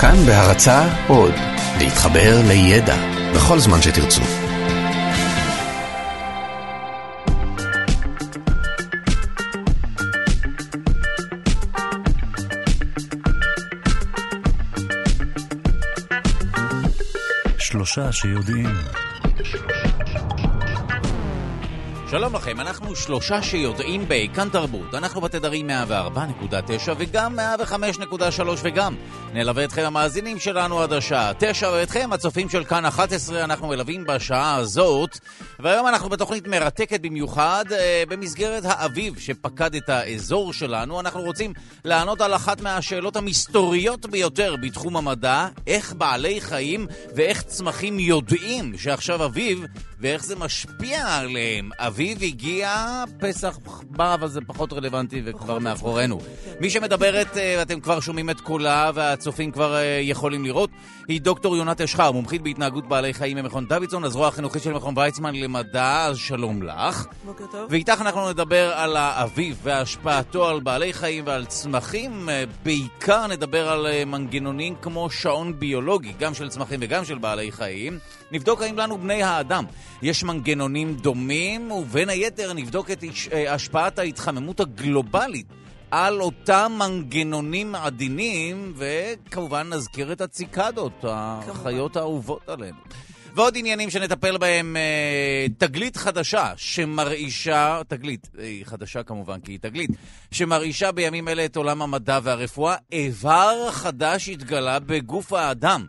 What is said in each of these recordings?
כאן בהרצה עוד, להתחבר לידע בכל זמן שתרצו. שלושה שיודעים. שלום לכם, אנחנו שלושה שיודעים בכאן תרבות. אנחנו בתדרים 104.9 וגם 105.3 וגם נלווה אתכם המאזינים שלנו עד השעה 9 ואתכם הצופים של כאן 11 אנחנו מלווים בשעה הזאת והיום אנחנו בתוכנית מרתקת במיוחד אה, במסגרת האביב שפקד את האזור שלנו. אנחנו רוצים לענות על אחת מהשאלות המסתוריות ביותר בתחום המדע, איך בעלי חיים ואיך צמחים יודעים שעכשיו אביב ואיך זה משפיע עליהם. אביב הגיע, פסח בא, אבל זה פחות רלוונטי וכבר מאחורינו. מי שמדברת, אה, אתם כבר שומעים את קולה והצופים כבר אה, יכולים לראות, היא דוקטור יונת אשחר, מומחית בהתנהגות בעלי חיים ממכון דוידסון, הזרוע החינוכית של מכון ויצמן למדע, אז שלום לך. בוקר טוב. ואיתך אנחנו נדבר על האביב והשפעתו על בעלי חיים ועל צמחים. אה, בעיקר נדבר על מנגנונים כמו שעון ביולוגי, גם של צמחים וגם של בעלי חיים. נבדוק האם לנו בני האדם יש מנגנונים דומים, ובין היתר נבדוק את השפעת ההתחממות הגלובלית על אותם מנגנונים עדינים, וכמובן נזכיר את הציקדות, החיות האהובות עלינו. ועוד עניינים שנטפל בהם, תגלית חדשה שמרעישה, תגלית, היא חדשה כמובן כי היא תגלית, שמרעישה בימים אלה את עולם המדע והרפואה, איבר חדש התגלה בגוף האדם.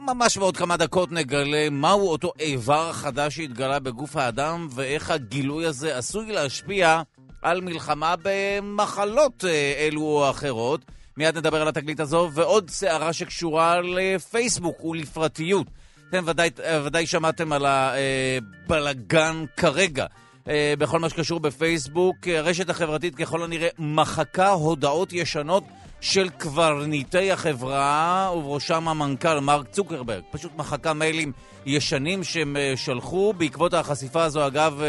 ממש בעוד כמה דקות נגלה מהו אותו איבר חדש שהתגלה בגוף האדם ואיך הגילוי הזה עשוי להשפיע על מלחמה במחלות אלו או אחרות. מיד נדבר על התגלית הזו, ועוד סערה שקשורה לפייסבוק ולפרטיות. אתם ודאי, ודאי שמעתם על הבלגן כרגע. בכל מה שקשור בפייסבוק, הרשת החברתית ככל הנראה מחקה הודעות ישנות של קברניטי החברה, ובראשם המנכ"ל מרק צוקרברג. פשוט מחקה מיילים ישנים שהם שלחו. בעקבות החשיפה הזו, אגב,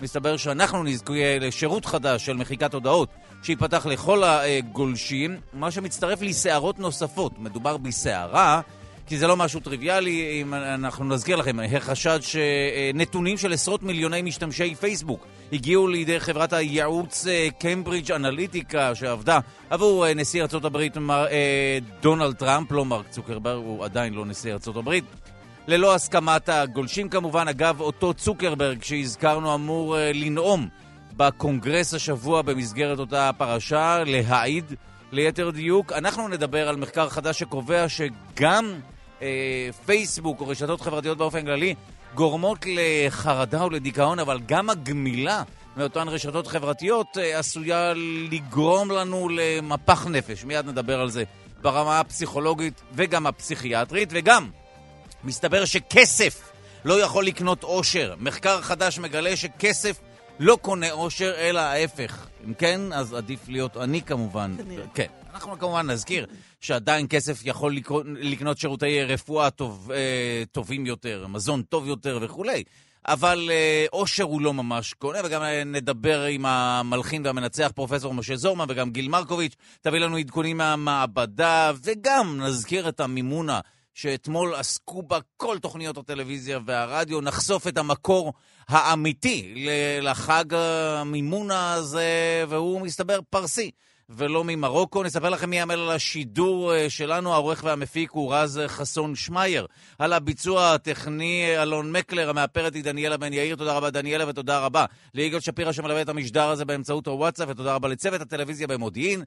מסתבר שאנחנו נזכוי לשירות חדש של מחיקת הודעות שיפתח לכל הגולשים, מה שמצטרף לסערות נוספות. מדובר בסערה, כי זה לא משהו טריוויאלי, אם אנחנו נזכיר לכם, החשד שנתונים של עשרות מיליוני משתמשי פייסבוק הגיעו לידי חברת הייעוץ קיימברידג' אנליטיקה שעבדה עבור נשיא ארצות הברית מר, דונלד טראמפ, לא מרק צוקרברג, הוא עדיין לא נשיא ארצות הברית. ללא הסכמת הגולשים כמובן, אגב, אותו צוקרברג שהזכרנו אמור לנאום בקונגרס השבוע במסגרת אותה פרשה, להעיד ליתר דיוק. אנחנו נדבר על מחקר חדש שקובע שגם אה, פייסבוק או רשתות חברתיות באופן כללי גורמות לחרדה או לדיכאון, אבל גם הגמילה מאותן רשתות חברתיות אה, עשויה לגרום לנו למפח נפש. מיד נדבר על זה ברמה הפסיכולוגית וגם הפסיכיאטרית, וגם מסתבר שכסף לא יכול לקנות עושר. מחקר חדש מגלה שכסף לא קונה עושר, אלא ההפך. אם כן, אז עדיף להיות עני כמובן. כן. אנחנו כמובן נזכיר שעדיין כסף יכול לקנות שירותי רפואה טוב, אה, טובים יותר, מזון טוב יותר וכולי. אבל עושר הוא לא ממש קונה, וגם נדבר עם המלחין והמנצח פרופסור משה זורמן וגם גיל מרקוביץ', תביא לנו עדכונים מהמעבדה, וגם נזכיר את המימונה שאתמול עסקו בה כל תוכניות הטלוויזיה והרדיו, נחשוף את המקור האמיתי לחג המימונה הזה, והוא מסתבר פרסי. ולא ממרוקו. נספר לכם מי יעמל על השידור שלנו, העורך והמפיק הוא רז חסון שמייר. על הביצוע הטכני, אלון מקלר, המאפרת היא דניאלה בן יאיר. תודה רבה דניאלה ותודה רבה ליגאל שפירא שמלווה את המשדר הזה באמצעות הוואטסאפ, ותודה רבה לצוות הטלוויזיה במודיעין.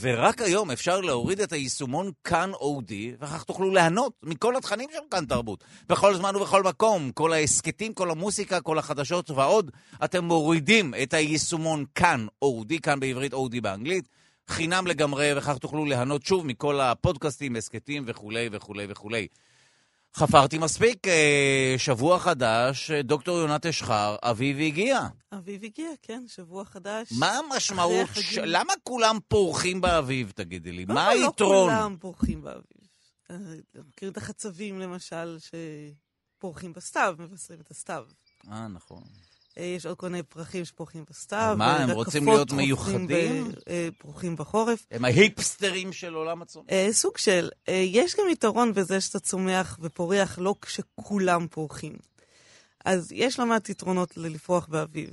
ורק היום אפשר להוריד את היישומון כאן אודי, וכך תוכלו ליהנות מכל התכנים של כאן תרבות. בכל זמן ובכל מקום, כל ההסכתים, כל המוסיקה, כל החדשות ועוד, אתם מורידים את היישומון כאן אודי, כאן בעברית אודי באנגלית. חינם לגמרי, וכך תוכלו ליהנות שוב מכל הפודקאסטים, הסכתים וכולי וכולי וכולי. חפרתי מספיק, שבוע חדש, דוקטור יונת אשחר, אביב הגיע. אביב הגיע, כן, שבוע חדש. מה המשמעות, ש... למה כולם פורחים באביב, תגידי לי? מה לא היתרון? לא כולם פורחים באביב. מכיר את החצבים, למשל, שפורחים בסתיו, מבשרים את הסתיו. אה, נכון. אה, יש עוד כל מיני פרחים שפורחים בסתיו. מה, הם ורקפות רוצים להיות מיוחדים? ב- אה, פורחים בחורף. הם ההיפסטרים של עולם הצומח. אה, סוג של, אה, יש גם יתרון בזה שאתה צומח ופורח לא כשכולם פורחים. אז יש לא מעט יתרונות ללפרוח באביב,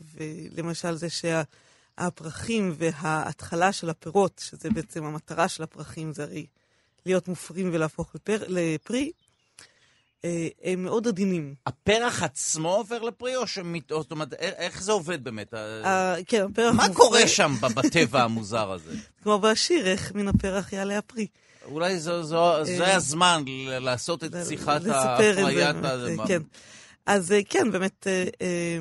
למשל זה שהפרחים וההתחלה של הפירות, שזה בעצם המטרה של הפרחים, זה הרי להיות מופרים ולהפוך לפר, לפרי, אה, הם מאוד עדינים. הפרח עצמו עובר לפרי, או שמת... זאת אומרת, א- איך זה עובד באמת? ה- אה, כן, הפרח מה מופרה- קורה שם בטבע המוזר הזה? כמו בשיר, איך מן הפרח יעלה הפרי. אולי זו- זו- זה הזמן ל- לעשות את שיחת זה. אה, כן. אז אה, כן, באמת, אה, אה,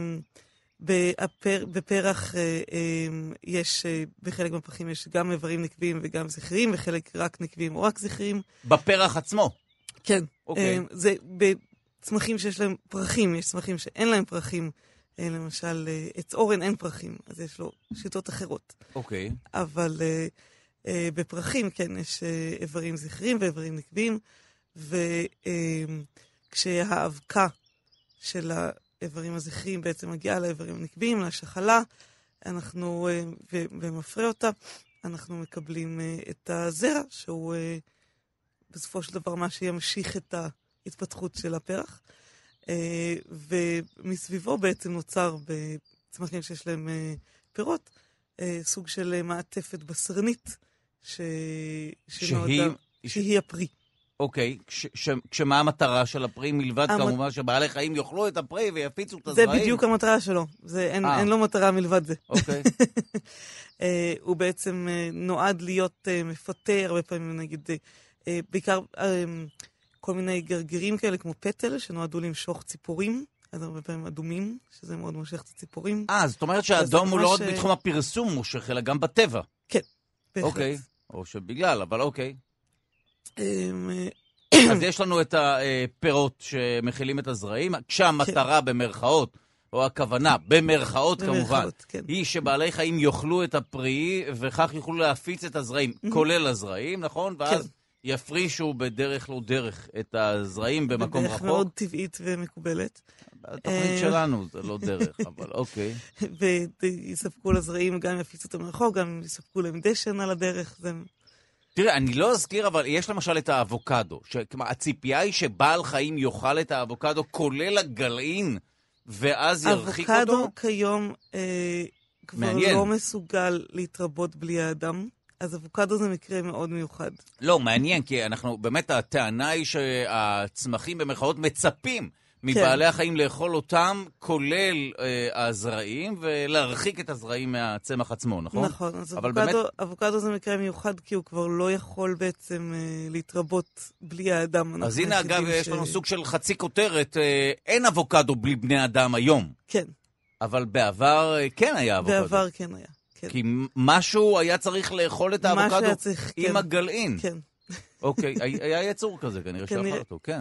בפר, בפרח אה, אה, יש, אה, בחלק מהפרחים יש גם איברים נקביים וגם זכריים, וחלק רק נקביים או רק זכריים. בפרח עצמו. כן. אוקיי. אה, זה בצמחים שיש להם פרחים, יש צמחים שאין להם פרחים. אה, למשל, אה, עץ אורן אין פרחים, אז יש לו שיטות אחרות. אוקיי. אבל בפרחים, כן, יש איברים זכריים ואיברים נקביים, וכשהאבקה של האיברים הזכריים בעצם מגיעה לאיברים הנקביים, לשחלה, אנחנו, ומפרה אותה, אנחנו מקבלים את הזרע, שהוא בסופו של דבר מה שימשיך את ההתפתחות של הפרח. אה, ומסביבו בעצם נוצר בצמחים שיש להם אה, פירות, אה, סוג של מעטפת בשרנית, ש... שנועדה- שהיא... שהיא הפרי. אוקיי. כש- ש- כשמה המטרה של הפרי, מלבד המ- כמובן שבעלי חיים יאכלו את הפרי ויפיצו את זה הזרעים? בדיוק המטרה שלו, זה, אין. אין לו מטרה מלבד זה. אוקיי. הוא בעצם נועד להיות מפתה, הרבה פעמים נגיד, בעיקר אה, כל מיני גרגירים כאלה כמו פטל, שנועדו למשוך ציפורים, אז הרבה פעמים אדומים, שזה מאוד מושך את הציפורים. אה, זאת אומרת שהאדום הוא לא רק אה, בתחום הפרסום מושך, אלא גם בטבע. בהחלט. אוקיי. או שבגלל, אבל אוקיי. אה, אה, אז יש לנו את הפירות שמכילים את הזרעים, כשהמטרה במרכאות, או הכוונה, במרכאות כמובן, במרכאות, כן. היא שבעלי חיים יאכלו את הפרי, וכך יוכלו להפיץ את הזרעים, כולל הזרעים, נכון? ואז כן. יפרישו בדרך לא דרך את הזרעים במקום בדרך רחוק. מאוד טבעית ומקובלת. בתוכנית אה, שלנו זה לא דרך, אבל אוקיי. ויספקו לזרעים, גם יפיצו אותם לרחוב, גם יספקו להם דשן על הדרך. זה... תראה, אני לא אזכיר, אבל יש למשל את האבוקדו. כלומר, הציפייה היא שבעל חיים יאכל את האבוקדו, כולל הגלעין, ואז ירחיק אותו? אבוקדו כיום אה, כבר מעניין. לא מסוגל להתרבות בלי האדם, אז אבוקדו זה מקרה מאוד מיוחד. לא, מעניין, כי אנחנו, באמת הטענה היא שהצמחים במרכאות מצפים מבעלי החיים לאכול אותם, כולל אה, הזרעים, ולהרחיק את הזרעים מהצמח עצמו, נכון? נכון, אז אבוקדו, באמת- אבוקדו זה מקרה מיוחד כי הוא כבר לא יכול בעצם אה, להתרבות בלי האדם. אז הנה, אגב, היחידים יש לנו סוג של חצי כותרת, אה, אין אבוקדו בלי בני אדם היום, כן, אבל בעבר אה, כן היה אבוקדו. בעבר כן היה. כן. כי משהו היה צריך לאכול את האבוקדו צריך, עם כן. הגלעין. כן. אוקיי, היה יצור כזה, כנראה. שאכל אותו, כן.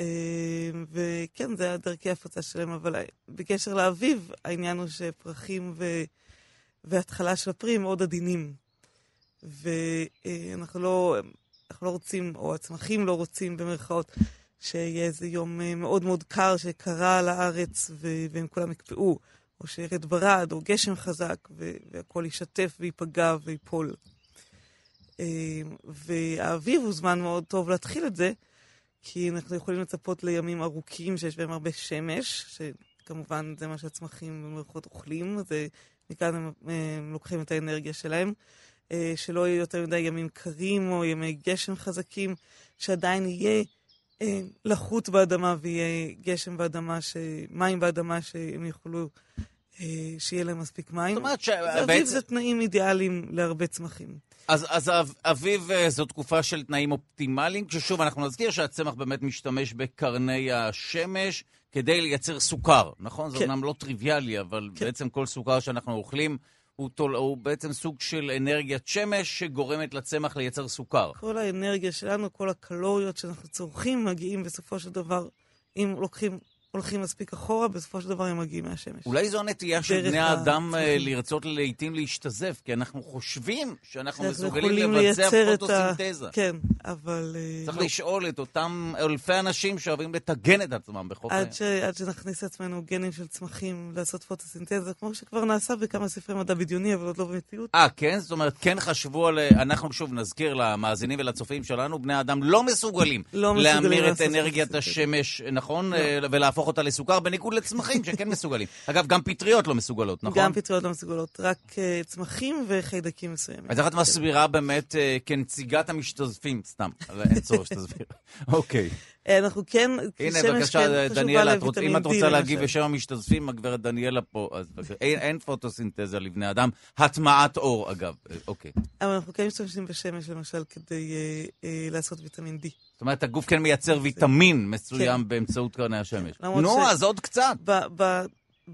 אה, וכן, זה היה דרכי הפצה שלהם, אבל בקשר לאביב, העניין הוא שפרחים ו... והתחלה של הפרי הם מאוד עדינים. ואנחנו לא, אנחנו לא רוצים, או הצמחים לא רוצים, במרכאות, שיהיה איזה יום אה, מאוד מאוד קר שקרה על הארץ ו... והם כולם יקפאו, או שירד ברד, או גשם חזק. והכול יישטף וייפגע וייפול. אה, והאביב הוא זמן מאוד טוב להתחיל את זה, כי אנחנו יכולים לצפות לימים ארוכים שיש בהם הרבה שמש, שכמובן זה מה שהצמחים במרכאות אוכלים, זה מכאן הם, הם לוקחים את האנרגיה שלהם. אה, שלא יהיו יותר מדי ימים קרים או ימי גשם חזקים, שעדיין יהיה אה, לחות באדמה ויהיה גשם באדמה, ש... מים באדמה שהם יוכלו, שיהיה להם מספיק מים. זאת אומרת אביב שבעצם... זה תנאים אידיאליים להרבה צמחים. אז, אז אב- אביב אה, זו תקופה של תנאים אופטימליים, כששוב אנחנו נזכיר שהצמח באמת משתמש בקרני השמש כדי לייצר סוכר, נכון? זה כן. אומנם לא טריוויאלי, אבל כן. בעצם כל סוכר שאנחנו אוכלים הוא, תול, הוא בעצם סוג של אנרגיית שמש שגורמת לצמח לייצר סוכר. כל האנרגיה שלנו, כל הקלוריות שאנחנו צורכים, מגיעים בסופו של דבר, אם לוקחים הולכים מספיק אחורה, בסופו של דבר הם מגיעים מהשמש. אולי זו הנטייה של בני האדם אה. לרצות לעיתים להשתזף, כי אנחנו חושבים שאנחנו מסוגלים לבצע את ה- פוטוסינתזה. כן, אבל... אה, צריך לא. לשאול את אותם אלפי אנשים שאוהבים לטגן את עצמם בחוף הים. עד, ש... עד שנכניס לעצמנו גנים של צמחים לעשות פוטוסינתזה, כמו שכבר נעשה בכמה ספרי מדע בדיוני, אבל עוד לא במציאות. אה, כן? זאת אומרת, כן חשבו על... אנחנו שוב נזכיר למאזינים ולצופים שלנו, בני האדם לא מסוגלים לא להמיר את אנרגיית פוטוסינתזה. השמש, נכון? אה, ולהפוך אותה לסוכר, בניגוד לצמחים שכן מסוגלים. אגב, גם פטריות לא מסוגלות, נכון? גם פטריות לא מסוגלות, רק אה, צמחים וחיידקים מסוימים. אז איך את מסבירה באמת אה, כנציגת המשתזפים, סתם, אבל אין צורך שתסביר. אוקיי. אה, אנחנו כן, הנה, בבקשה, כן דניאלה, את רוצ- אם את רוצה להגיב. בשם המשתזפים, הגברת דניאלה פה, אז. אין- אין פוטוסינתזה לבני אדם. הטמעת אור, אגב. אה, אוקיי. אבל אנחנו כן משתמשים בשמש, למשל, כדי אה, אה, לעשות ויטמין D. זאת אומרת, הגוף כן מייצר ויטמין מסוים באמצעות קרני השמש. נו, ש- אז עוד קצת. ב, ב,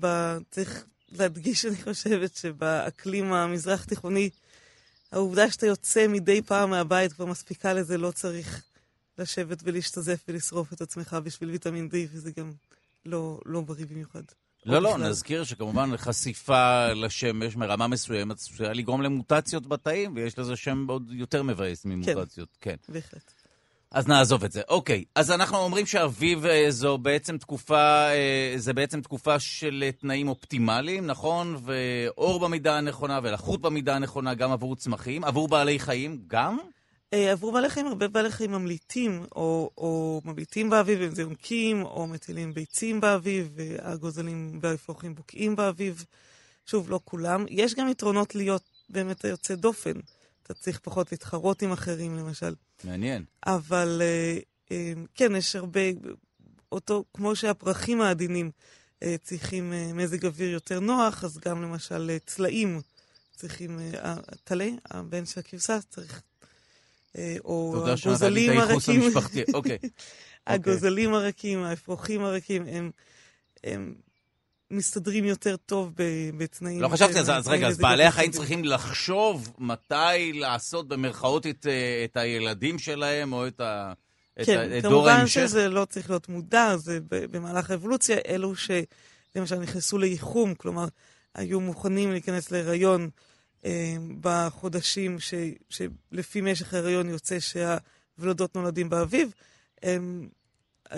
ב, צריך להדגיש, אני חושבת, שבאקלים המזרח-תיכוני, העובדה שאתה יוצא מדי פעם מהבית כבר מספיקה לזה, לא צריך לשבת ולהשתזף ולשרוף את עצמך בשביל ויטמין D, וזה גם לא, לא בריא במיוחד. לא, לא, בכלל. נזכיר שכמובן חשיפה לשמש מרמה מסוימת עשויה לגרום למוטציות בתאים, ויש לזה שם עוד יותר מבאס ממוטציות. כן. בהחלט. אז נעזוב את זה. אוקיי, אז אנחנו אומרים שאביב אה, זו בעצם תקופה, אה, זה בעצם תקופה של אה, תנאים אופטימליים, נכון? ואור במידה הנכונה ולחות במידה הנכונה גם עבור צמחים, עבור בעלי חיים גם? אה, בעלי חיים, הרבה בעלי חיים ממליטים, או, או ממליטים באביב, אם זה יונקים, או מטילים ביצים באביב, והגוזלים והאפרוחים בוקעים באביב. שוב, לא כולם. יש גם יתרונות להיות באמת היוצא דופן. אתה צריך פחות להתחרות עם אחרים, למשל. מעניין. אבל אה, אה, כן, יש הרבה, אותו, כמו שהפרחים העדינים צריכים מזג אוויר יותר נוח, אז גם למשל צלעים צריכים, הטלה, הבן של הכבשה, צריך, או שנתת לי הגוזלים הרקים, המשפחתי. אוקיי. הגוזלים הרקים, האפרוחים הרקים, הם, הם מסתדרים יותר טוב בתנאים... לא חשבתי של- אז רגע, אז בעלי החיים. צריכים לחשוב מתי לעשות במרכאות את, אה, את הילדים שלהם, או את, ה, כן, כמובן. שזה לא צריך להיות מודע, זה במהלך האבולוציה, אלו שלמשל נכנסו לייחום, כלומר, היו מוכנים להיכנס להיריון אה, בחודשים ש, שלפי משך ההיריון יוצא שהוולדות נולדים באביב, הם, ה-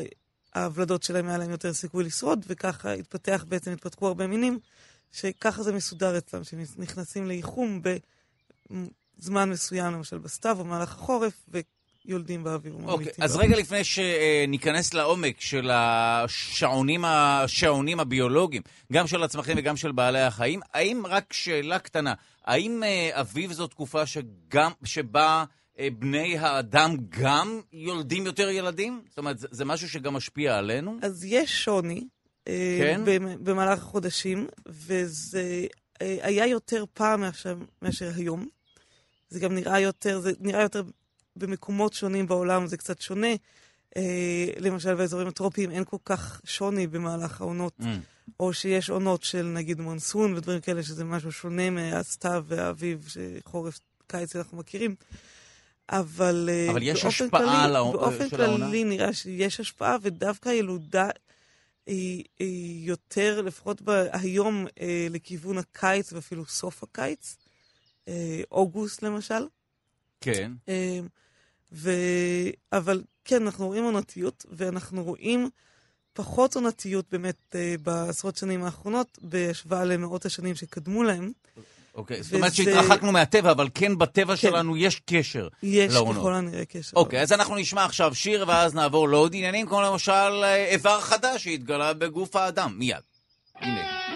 הוולדות שלהם היה להם יותר סיכוי לשרוד, וככה התפתח, בעצם התפתחו הרבה מינים, שככה זה מסודר אצלם, שנכנסים לייחום בזמן מסוים, למשל בסתיו או במהלך החורף, ויולדים באביב. אוקיי, וממליטים אז באביב. רגע לפני שניכנס לעומק של השעונים, השעונים הביולוגיים, גם של הצמחים וגם של בעלי החיים, האם, רק שאלה קטנה, האם אה, אביב זו תקופה שגם, שבה אה, בני האדם גם יולדים יותר ילדים? זאת אומרת, זה, זה משהו שגם משפיע עלינו? אז יש שוני אה, כן? במ- במהלך החודשים, וזה היה יותר פעם מאשר, מאשר היום. זה גם נראה יותר, זה נראה יותר במקומות שונים בעולם, זה קצת שונה. אה, למשל באזורים הטרופיים אין כל כך שוני במהלך העונות, Mm. או שיש עונות של נגיד מונסון ודברים כאלה, שזה משהו שונה מהסתיו והאביב, שחורף, קיץ אנחנו מכירים. אבל, אה, אבל יש השפעה כללי, על העו- באופן של העונה? כללי נראה שיש השפעה, ודווקא הילודה היא, היא יותר, לפחות ב- היום, אה, לכיוון הקיץ ואפילו סוף הקיץ. אה, אוגוסט למשל. כן. אה, ו... אבל כן, אנחנו רואים עונתיות, ואנחנו רואים פחות עונתיות באמת אה, בעשרות שנים האחרונות, בהשוואה למאות השנים שקדמו להם. אוקיי, זאת אומרת וזה- שהתרחקנו מהטבע, אבל כן בטבע כן. שלנו יש קשר. יש לעונות. ככל הנראה קשר. אוקיי, אז אנחנו נשמע עכשיו שיר, ואז נעבור לעוד עניינים, כמו למשל אה, איבר חדש שהתגלה בגוף האדם. מיד. הנה.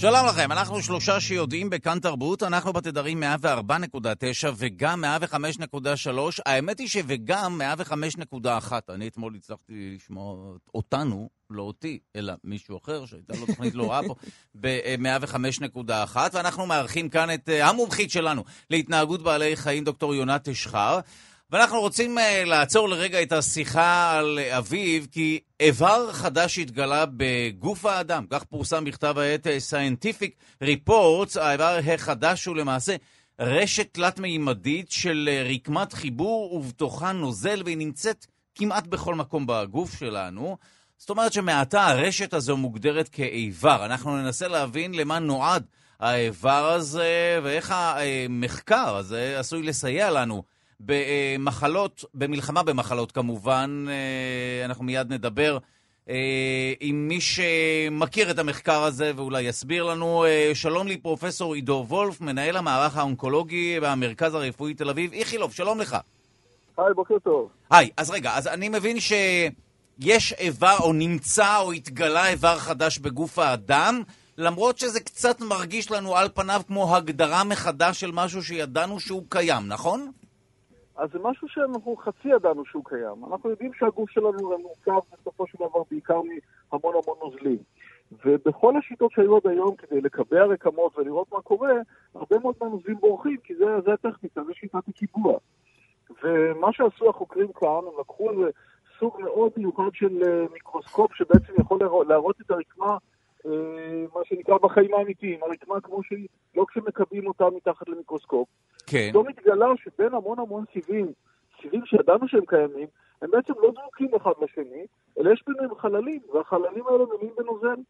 שלום לכם, אנחנו שלושה שיודעים בכאן תרבות, אנחנו בתדרים 104.9 וגם 105.3. האמת היא שווגם 105.1. אני אתמול הצלחתי לשמוע אותנו, לא אותי, אלא מישהו אחר, שהייתה לו תוכנית לא רעה פה, ב-105.1, ואנחנו מארחים כאן את אה, המומחית שלנו להתנהגות בעלי חיים, דוקטור יונת אשחר. ואנחנו רוצים uh, לעצור לרגע את השיחה על אביב, כי איבר חדש התגלה בגוף האדם, כך פורסם בכתב העת uh, Scientific Reports, האיבר החדש הוא למעשה רשת תלת-מימדית של uh, רקמת חיבור ובתוכה נוזל, והיא נמצאת כמעט בכל מקום בגוף שלנו. זאת אומרת שמעתה הרשת הזו מוגדרת כאיבר. אנחנו ננסה להבין למה נועד האיבר הזה, ואיך המחקר הזה עשוי לסייע לנו. במחלות, במלחמה במחלות כמובן, אה, אנחנו מיד נדבר אה, עם מי שמכיר את המחקר הזה ואולי יסביר לנו. אה, שלום לי, פרופסור עידו וולף, מנהל המערך האונקולוגי והמרכז הרפואי תל אביב. איכילוב, שלום לך. היי, בוקר טוב. היי, אז רגע, אז אני מבין שיש איבר, או נמצא, או התגלה איבר חדש בגוף האדם, למרות שזה קצת מרגיש לנו על פניו כמו הגדרה מחדש של משהו שידענו שהוא קיים, נכון? אז זה משהו שאנחנו חצי ידענו שהוא קיים. אנחנו יודעים שהגוף שלנו מורכב בסופו של דבר בעיקר מהמון המון נוזלים. ובכל השיטות שהיו עד היום כדי לקבע רקמות ולראות מה קורה, הרבה מאוד מהנוזלים בורחים, כי זה, זה הטכניקה, זה שיטת הקיבוע. ומה שעשו החוקרים כאן, הם לקחו איזה סוג מאוד מיוחד של אה, מיקרוסקופ שבעצם יכול להראות את הרקמה, מה שנקרא בחיים האמיתיים, הרקמה כמו שהיא, לא כשמקבעים אותה מתחת למיקרוסקופ. כן. פתאום התגלה שבין המון המון סיבים, סיבים שידענו שהם קיימים, הם בעצם לא דבוקים אחד לשני, אלא יש ביניהם חללים, והחללים האלה מלאים בנוזל.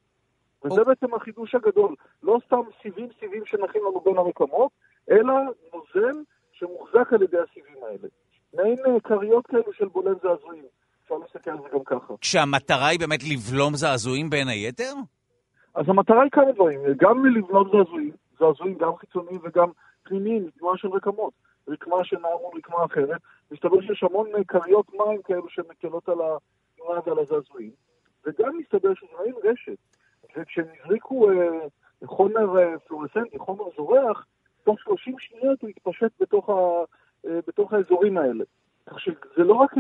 וזה בעצם החידוש הגדול. לא סתם סיבים סיבים שנחים לנו בין הרקמות, אלא נוזל שמוחזק על ידי הסיבים האלה. מעין אה, כריות כאלו של בולם זעזועים. אפשר להסתכל על זה גם ככה. כשהמטרה היא באמת לבלום זעזועים בין היתר? אז המטרה היא כמה דברים, גם לבלום זעזועים, זעזועים גם חיצוניים וגם פנימיים, תנועה של רקמות. רקמה שנעה מול רקמה אחרת, מסתבר שיש המון כריות מים כאלו שמקלות על התנועה ועל הזעזועים, וגם מסתבר שזה מעין רשת, וכשהם הזריקו אה, חומר אה, פלורסנטי, חומר זורח, תוך 30 שניות הוא התפשט בתוך, ה, אה, בתוך האזורים האלה. כך שזה לא רק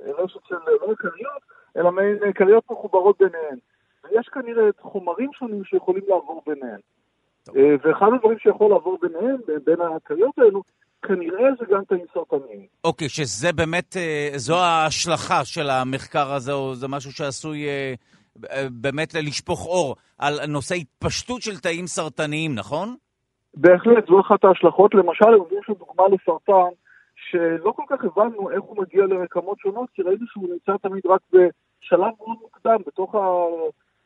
רשת של לא כריות, אלא מעין כריות מחוברות ביניהן. ויש כנראה חומרים שונים שיכולים לעבור ביניהן. אה, ואחד הדברים שיכול לעבור ביניהם, בין הכריות האלו, כנראה זה גם תאים סרטניים. אוקיי, שזה באמת, אה, זו ההשלכה של המחקר הזה, או זה משהו שעשוי אה, באמת לשפוך אור על נושא התפשטות של תאים סרטניים, נכון? בהחלט, זו אחת ההשלכות. למשל, הם נותנים שם דוגמה לסרטן, שלא כל כך הבנו איך הוא מגיע לרקמות שונות, כי ראינו שהוא נמצא תמיד רק בשלב מאוד מוקדם, בתוך, ה...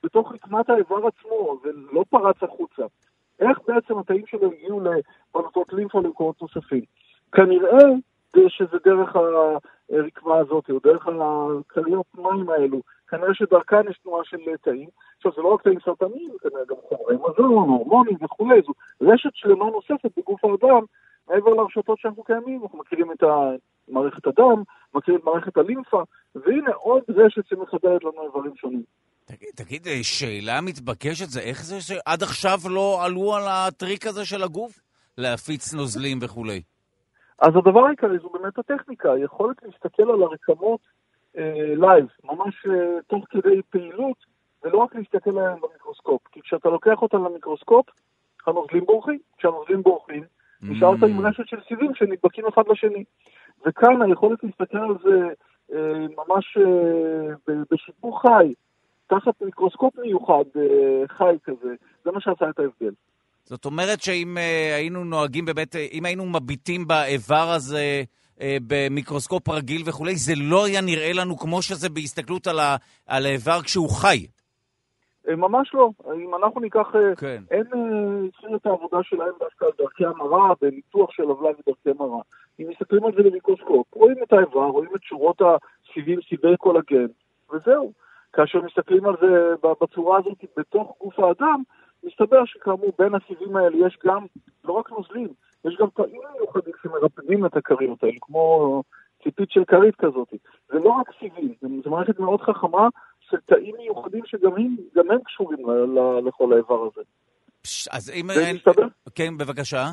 בתוך רקמת האיבר עצמו, ולא פרץ החוצה. איך בעצם התאים שלו הגיעו לבלוטות לימפה למקומות נוספים. כנראה שזה דרך הרקמה הזאת, או דרך הכריות מים האלו. כנראה שדרכן יש תנועה של תאים. עכשיו, זה לא רק תאים סרטניים, זה כנראה גם חומרי מזון, הורמונים וכולי, זו רשת שלמה נוספת בגוף האדם, מעבר לרשתות שאנחנו קיימים, אנחנו מכירים את מערכת הדם, מכירים את מערכת הלימפה, והנה עוד רשת שמחברת לנו איברים שונים. תגיד, תגיד, אה, שאלה מתבקשת זה איך זה שעד עכשיו לא עלו על הטריק הזה של הגוף? להפיץ נוזלים וכולי. אז הדבר העיקרי זו באמת הטכניקה, היכולת להסתכל על הרקמות אה, live, ממש אה, תוך כדי פעילות, ולא רק להסתכל עליהן במיקרוסקופ. כי כשאתה לוקח אותן למיקרוסקופ, הנוזלים בורחים. כשהנוזלים בורחים, נשארת עם רשת של סיבים שנדבקים אחד לשני. וכאן היכולת להסתכל על זה אה, ממש אה, בשידור חי, תחת מיקרוסקופ מיוחד, אה, חי כזה, זה מה שעשה את ההבדל. זאת אומרת שאם uh, היינו נוהגים באמת, אה, אם היינו מביטים באיבר הזה במיקרוסקופ רגיל וכולי, זה לא היה נראה לנו כמו שזה בהסתכלות על, ה, על האיבר כשהוא חי. ממש לא. אם אנחנו ניקח... כן. הם התחילו את העבודה שלהם דווקא על דרכי המרה, בניתוח של עוולה ודרכי מרה. אם מסתכלים על זה במיקרוסקופ, רואים את האיבר, רואים את שורות הסיבים, סיבי קולגן, וזהו. כאשר מסתכלים על זה בצורה הזאת בתוך גוף האדם, מסתבר שכאמור בין הסיבים האלה יש גם, לא רק נוזלים, יש גם תאים מיוחדים שמרפדים את הכריות האלה, כמו ציפית של כרית כזאת. זה לא רק סיבים, זו מערכת מאוד חכמה של תאים מיוחדים שגם הם, הם קשורים לכל האיבר הזה. פש, אז אם... ומסתבר, כן, בבקשה.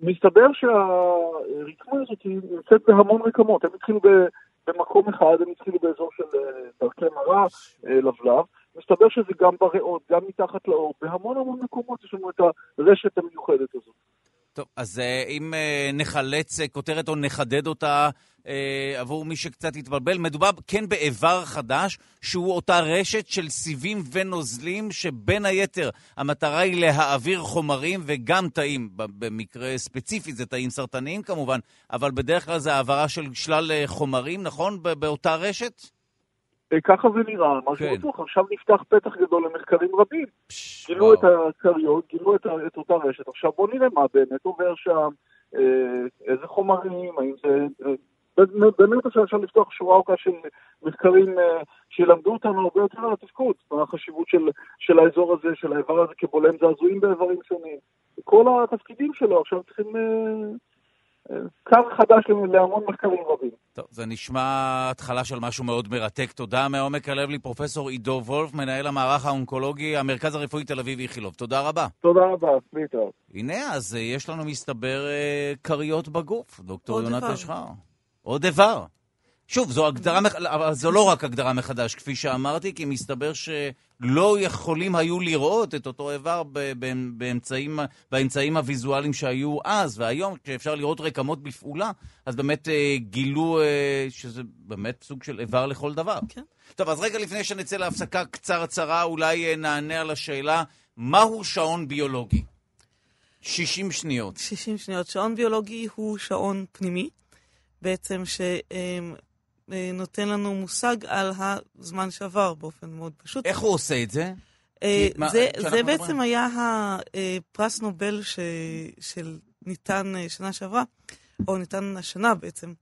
מסתבר שהרקמה הזאת נמצאת בהמון רקמות. הם התחילו ב- במקום אחד, הם התחילו באזור של אה, דרכי מרה, אה, לבלב. מסתבר שזה גם בריאות, גם מתחת לאור, בהמון המון מקומות יש לנו את הרשת המיוחדת הזאת. טוב, אז אה, אם אה, נחלץ אה, כותרת או נחדד אותה עבור מי שקצת התבלבל, מדובר כן באיבר חדש, שהוא אותה רשת של סיבים ונוזלים, שבין היתר המטרה היא להעביר חומרים וגם תאים, במקרה ספציפי זה תאים סרטניים כמובן, אבל בדרך כלל זה העברה של שלל חומרים, נכון? באותה רשת? אה, ככה זה נראה, מה כן. שבטוח, עכשיו נפתח פתח גדול למחקרים רבים. פש, גילו וואו. את הכריות, גילו את, את אותה רשת. עכשיו בואו נראה מה באמת עובר שם, אה, איזה חומרים, האם זה... אה, באמת- עכשיו אפשר לפתוח שורה ארוכה של מחקרים אה, שילמדו אותנו הרבה יותר על התפקוד, מה החשיבות של, של האזור הזה, של האיבר הזה כבולם זעזועים באיברים שונים. כל התפקידים שלו עכשיו צריכים קו חדש להמון מחקרים רבים. טוב, זה נשמע התחלה של משהו מאוד מרתק. תודה מעומק הלב לי, פרופסור עידו וולף, מנהל המערך האונקולוגי, המרכז הרפואי תל אביב איכילוב. תודה רבה. תודה רבה, להתראות. הנה, אז אה, יש לנו מסתבר אה, כריות בגוף, דוקטור עוד יונת איבר. אשחר. עוד איבר. שוב, זו הגדרה. אבל זו לא רק הגדרה מחדש, כפי שאמרתי, כי מסתבר שלא יכולים היו לראות את אותו איבר באמצעים, באמצעים הוויזואליים שהיו אז, והיום, כשאפשר לראות רקמות בפעולה, אז באמת אה, גילו אה, שזה באמת סוג של איבר לכל דבר. כן. טוב, אז רגע לפני שנצא להפסקה קצרצרה, אולי אה, נענה על השאלה, מהו שעון ביולוגי? 60 שניות. 60 שניות. שעון ביולוגי הוא שעון פנימי, בעצם שנותן לנו מושג על הזמן שעבר באופן מאוד פשוט. איך הוא עושה את זה? אה, זה, זה בעצם היה הפרס נובל ש, של ניתן אה, שנה שעברה, או ניתן השנה בעצם.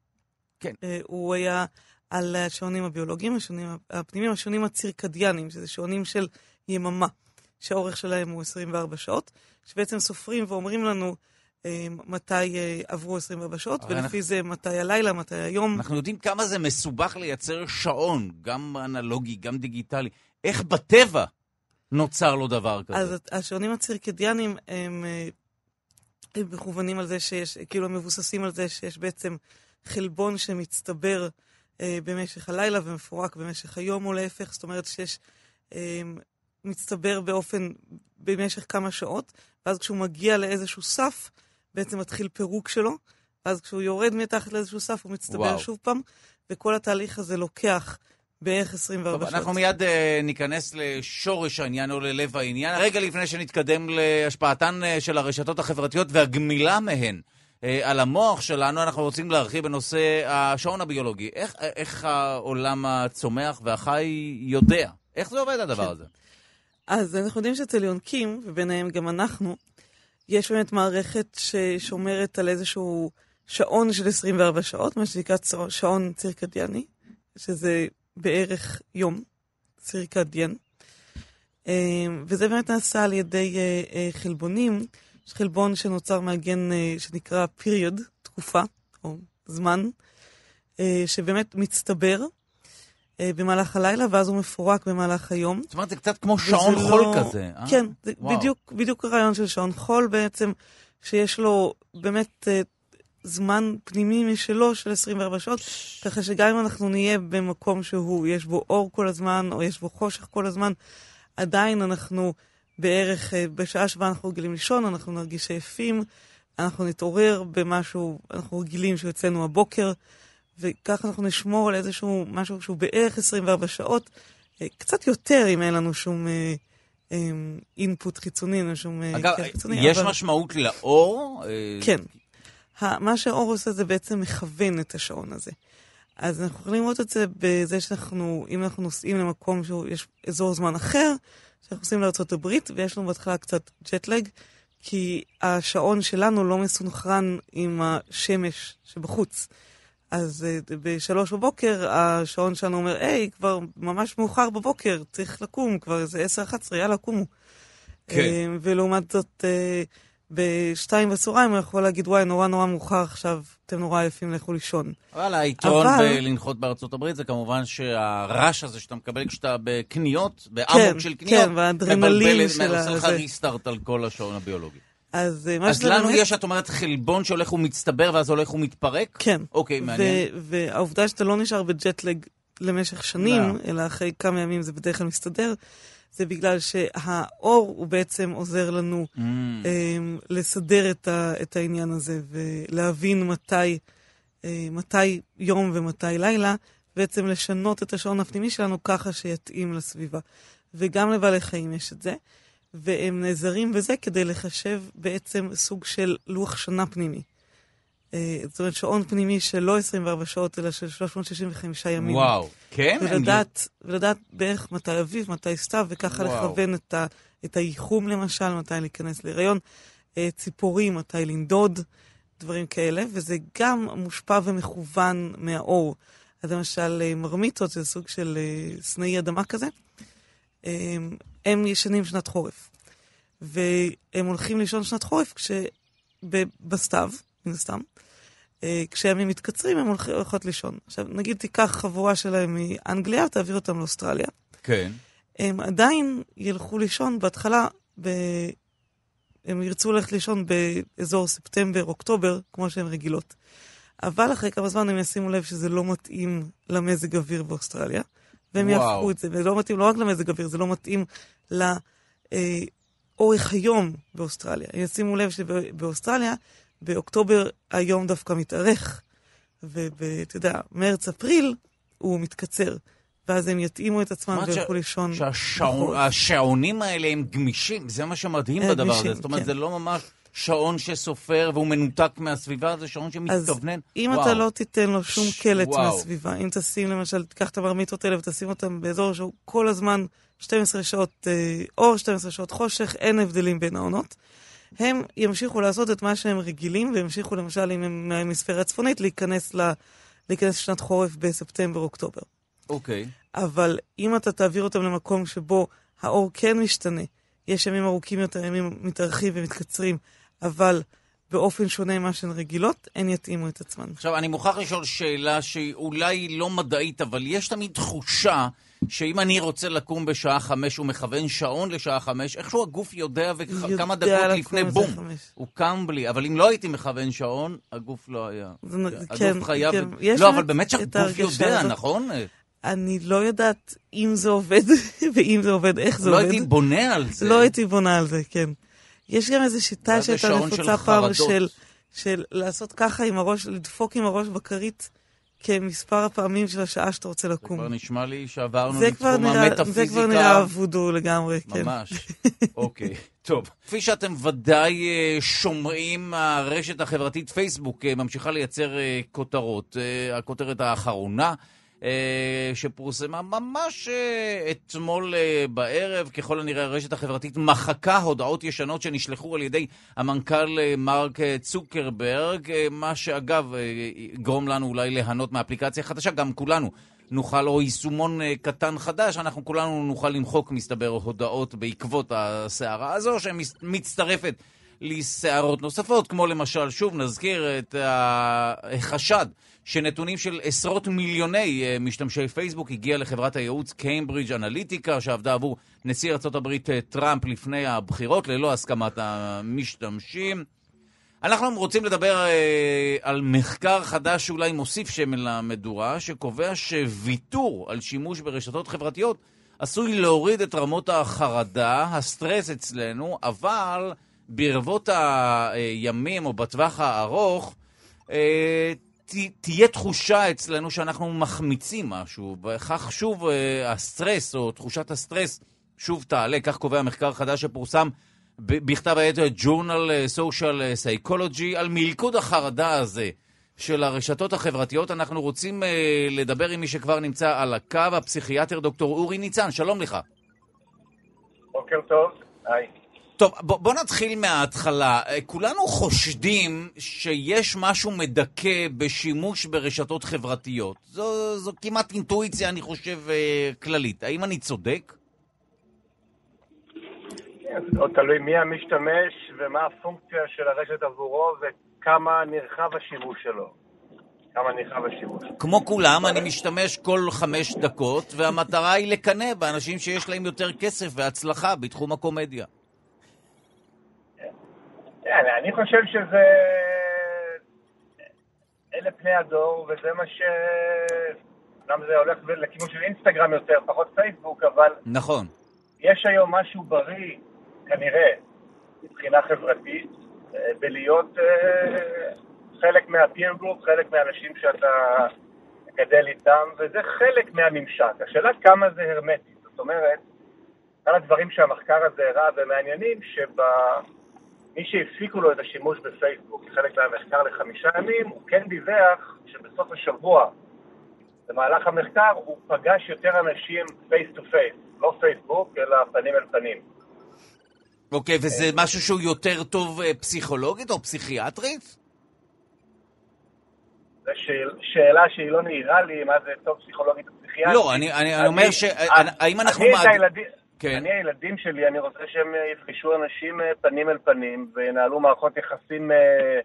כן. אה, הוא היה על השעונים הביולוגיים, השעונים הפנימיים, השעונים הצירקדיאנים, שזה שעונים של יממה, שהאורך שלהם הוא 24 שעות, שבעצם סופרים ואומרים לנו אה, מתי אה, עברו 24 שעות, ולפי אנחנו- זה מתי הלילה, מתי היום. אנחנו יודעים כמה זה מסובך לייצר שעון, גם אנלוגי, גם דיגיטלי. איך בטבע נוצר לו דבר כזה? אז השעונים הצירקדיאנים הם, אה, הם מכוונים על זה שיש, כאילו הם מבוססים על זה שיש בעצם חלבון שמצטבר אה, במשך הלילה ומפורק במשך היום או להפך, זאת אומרת שיש, אה, מצטבר באופן, במשך כמה שעות, ואז כשהוא מגיע לאיזשהו סף, בעצם מתחיל פירוק שלו, ואז כשהוא יורד מתחת לאיזשהו סף הוא מצטבר וואו. שוב פעם, וכל התהליך הזה לוקח בערך 24 טוב, שעות. אנחנו מיד uh, ניכנס לשורש העניין או ללב העניין. רגע לפני שנתקדם להשפעתן uh, של הרשתות החברתיות והגמילה מהן uh, על המוח שלנו, אנחנו רוצים להרחיב בנושא השעון הביולוגי. איך, איך העולם הצומח והחי יודע? איך זה עובד הדבר כן. הזה? אז אנחנו יודעים שאצל יונקים, וביניהם גם אנחנו, יש באמת מערכת ששומרת על איזשהו שעון של 24 שעות, מה שנקרא שעון צירקדיאני, שזה בערך יום צירקדיאן. אה, וזה באמת נעשה על ידי אה, אה, חלבונים, יש חלבון שנוצר מהגן אה, שנקרא period, תקופה, או זמן, שבאמת מצטבר במהלך הלילה, ואז הוא מפורק במהלך היום. זאת אומרת, זה קצת כמו שעון וזה חול לא- כזה. אה? כן, זה. בדיוק, בדיוק הרעיון של שעון חול בעצם, שיש לו באמת אה, זמן פנימי משלו של 24 שעות, ככה שגם אם אנחנו נהיה במקום שהוא, יש בו אור כל הזמן, או יש בו חושך כל הזמן, עדיין אנחנו בערך, אה, בשעה שבה אנחנו רגילים לישון, אנחנו נרגיש עייפים, אנחנו נתעורר במשהו, אנחנו רגילים שהוא אצלנו הבוקר, וככה אנחנו נשמור על איזשהו משהו שהוא בערך 24 שעות, אה, קצת יותר אם אין לנו שום אה, אה, אינפוט חיצוני, אין לנו שום אה, אגב, כיף חיצוני. יש אבל- משמעות לאור? אה, כן. מה שהאור עושה זה בעצם מכוון את השעון הזה. אז אנחנו יכולים לראות את זה בזה שאנחנו, אם אנחנו נוסעים למקום שיש אזור זמן אחר, שאנחנו נוסעים לארה"ב, ויש לנו בהתחלה קצת ג'טלג, כי השעון שלנו לא מסונכרן עם השמש שבחוץ. אז אה, בשלוש בבוקר השעון שלנו אומר, היי, כבר ממש מאוחר בבוקר, צריך לקום, כבר איזה עשר, אחת עשרה, יאללה, קומו. כן. אה, ולעומת זאת, אה, בשתיים בצהריים הוא יכול להגיד, וואי, נורא נורא מאוחר עכשיו, אתם נורא עייפים, לכו לישון. אבל היתרון אבל- בלנחות בארצות הברית זה כמובן שהרעש הזה שאתה מקבל כשאתה בקניות, כן, באמוק של קניות, כן, והאדרנלין מבלבל- של עושה לך. ריסטארט על כל השעון הביולוגי. אז אה, מה אז שזה לנו באמת- יש, את אומרת, חלבון שהולך ומצטבר ואז הולך ומתפרק? כן. אוקיי, מעניין. והעובדה שאתה לא נשאר בג'טלג למשך שנים, לא. אלא אחרי כמה ימים זה בדרך כלל מסתדר, זה בגלל שהאור הוא בעצם עוזר לנו Mm. אמ, לסדר את, ה, את העניין הזה ולהבין מתי, אה, מתי יום ומתי לילה, בעצם לשנות את השעון הפנימי שלנו ככה שיתאים לסביבה. וגם לבעלי חיים יש את זה, והם נעזרים בזה כדי לחשב בעצם סוג של לוח שנה פנימי. אה, זאת אומרת, שעון פנימי של לא 24 שעות, אלא של 365 ימים. וואו, כן? אני- ולדעת, ולדעת בערך מתי אביב, מתי סתיו, וככה וואו. לכוון את, ה, את הייחום למשל, מתי להיכנס להיריון, אה, ציפורים, מתי לנדוד, דברים כאלה, וזה גם מושפע ומכוון מהאור. אז למשל, אה, מרמיתות זה סוג של סנאי אדמה כזה, הם ישנים שנת חורף. והם הולכים לישון שנת חורף כש... בסתיו, מן הסתם. אה, כשהימים מתקצרים, הם הולכ- הולכות לישון. עכשיו, נגיד תיקח חבורה שלהם מאנגליה, תעביר אותם לאוסטרליה. כן. הם עדיין ילכו לישון בהתחלה, ב... הם ירצו ללכת לישון באזור ספטמבר, אוקטובר, כמו שהן רגילות. אבל אחרי כמה זמן הם ישימו לב שזה לא מתאים למזג אוויר באוסטרליה, והם וואו. יהפכו את זה, וזה לא מתאים לא רק למזג אוויר, זה לא מתאים לאורך היום באוסטרליה. ישימו לב שבאוסטרליה, באוקטובר היום דווקא מתארך, ואתה יודע, מרץ-אפריל הוא מתקצר. ואז הם יתאימו את עצמם וילכו לישון. בחורף. שהשעונים האלה הם גמישים, זה מה שמדהים בדבר הזה. גמישים, זאת אומרת, כן. זה לא ממש שעון שסופר והוא מנותק מהסביבה, זה שעון אז שמתכוונן. אם וואו. אתה לא תיתן לו שום ש- קלט וואו. מהסביבה, אם תשים למשל, תיקח את המרמיתות האלה ותשים אותם באזור שהוא כל הזמן 12 שעות אה, אור, 12 שעות חושך, אין הבדלים בין העונות. הם ימשיכו לעשות את מה שהם רגילים, וימשיכו למשל, אם הם מההמיספירה הצפונית, להיכנס, ל, להיכנס לשנת חורף בספטמבר-אוקטובר. אוקיי. אבל אם אתה תעביר אותם למקום שבו האור כן משתנה, יש ימים ארוכים יותר, ימים מתארחים ומתקצרים, אבל באופן שונה ממה שהן רגילות, הן יתאימו את עצמן. עכשיו, אני מוכרח לשאול שאלה שהיא אולי לא מדעית, אבל יש תמיד תחושה שאם אני רוצה לקום בשעה חמש, הוא מכוון שעון לשעה חמש, איכשהו הגוף יודע וכמה דקות לפני בום. הוא קם בלי. אבל אם לא הייתי מכוון שעון, הגוף לא היה. זה נ- הגוף כן, חייב... כן. לא, אבל באמת שהגוף יודע, הזאת. נכון? אני לא יודעת אם זה עובד, ואם זה עובד, איך זה לא עובד. הייתי בונה על זה. לא הייתי בונה על זה, כן. יש גם איזו שיטה שהייתה נפוצה פעם של לעשות ככה עם הראש, לדפוק עם הראש בכרית כמספר הפעמים של השעה שאתה רוצה זה לקום. כבר נשמע לי שעברנו זה לתחום המטאפיזיקה. זה כבר נראה וודו לגמרי, כן. ממש. אוקיי, טוב. כפי שאתם ודאי אה, שומעים, הרשת החברתית פייסבוק אה, ממשיכה לייצר אה, כותרות. הכותרת האחרונה שפורסמה ממש אה, אתמול אה, בערב, ככל הנראה הרשת החברתית מחקה הודעות ישנות שנשלחו על ידי המנכ"ל אה, מרק אה, צוקרברג, אה, מה שאגב אה, יגרום לנו אולי ליהנות מאפליקציה חדשה, גם כולנו. נוכל, או יישומון אה, קטן חדש, אנחנו כולנו נוכל למחוק, מסתבר, הודעות בעקבות הסערה הזו, שמצטרפת לסערות נוספות, כמו למשל, שוב נזכיר את החשד שנתונים של עשרות מיליוני אה, משתמשי פייסבוק הגיע לחברת הייעוץ קיימברידג' אנליטיקה, שעבדה עבור נשיא ארה"ב טראמפ לפני הבחירות, ללא הסכמת המשתמשים. אנחנו רוצים לדבר אה, על מחקר חדש שאולי מוסיף שמן למדורה, שקובע שוויתור על שימוש ברשתות חברתיות עשוי להוריד את רמות החרדה, הסטרס אצלנו, אבל ברבות הימים או בטווח הארוך, אה, ת, תהיה תחושה אצלנו שאנחנו מחמיצים משהו, וכך שוב אה, הסטרס או תחושת הסטרס שוב תעלה, כך קובע מחקר חדש שפורסם בכתב העת Journal Social Psychology על מלכוד החרדה הזה של הרשתות החברתיות. אנחנו רוצים uh, לדבר עם מי שכבר נמצא על הקו, הפסיכיאטר דוקטור אורי ניצן, שלום לך. בוקר טוב, היי. טוב, בוא, בוא נתחיל מההתחלה. אה, כולנו חושדים שיש משהו מדכא בשימוש ברשתות חברתיות. זו, זו כמעט אינטואיציה, אני חושב, אה, כללית. האם אני צודק? זה עוד תלוי מי המשתמש ומה הפונקציה של הרשת עבורו וכמה נרחב השימוש שלו. כמה נרחב השימוש. כמו כולם, אני משתמש כל חמש דקות, והמטרה היא לקנא באנשים שיש להם יותר כסף והצלחה בתחום הקומדיה. אני חושב שזה... אלה פני הדור, וזה מה ש... גם זה הולך לכיוון של אינסטגרם יותר, פחות פייסבוק, אבל נכון. יש היום משהו בריא, כנראה, מבחינה חברתית, אה, בלהיות אה, חלק מה-peer group, חלק מהאנשים שאתה מגדל איתם, וזה חלק מהממשק. השאלה כמה זה הרמטי. זאת אומרת, אחד הדברים שהמחקר הזה הראה ומעניינים, שמי שהפסיקו לו את השימוש בפייסבוק כחלק מהמחקר לחמישה ימים, הוא כן דיווח שבסוף השבוע, במהלך המחקר, הוא פגש יותר אנשים face to face, לא פייסבוק, אלא פנים אל פנים. אוקיי, וזה משהו שהוא יותר טוב אה, פסיכולוגית או פסיכיאטרית? זו שאל, שאלה שהיא לא נהירה לי, מה זה טוב פסיכולוגית או פסיכיאטרית. לא, אני, אני, אני אומר ש... אני- האם אנחנו... אני את הילדים... כן. אני, הילדים שלי, אני רוצה שהם אה, יפגשו אנשים אה, פנים אל פנים וינהלו מערכות יחסים אה,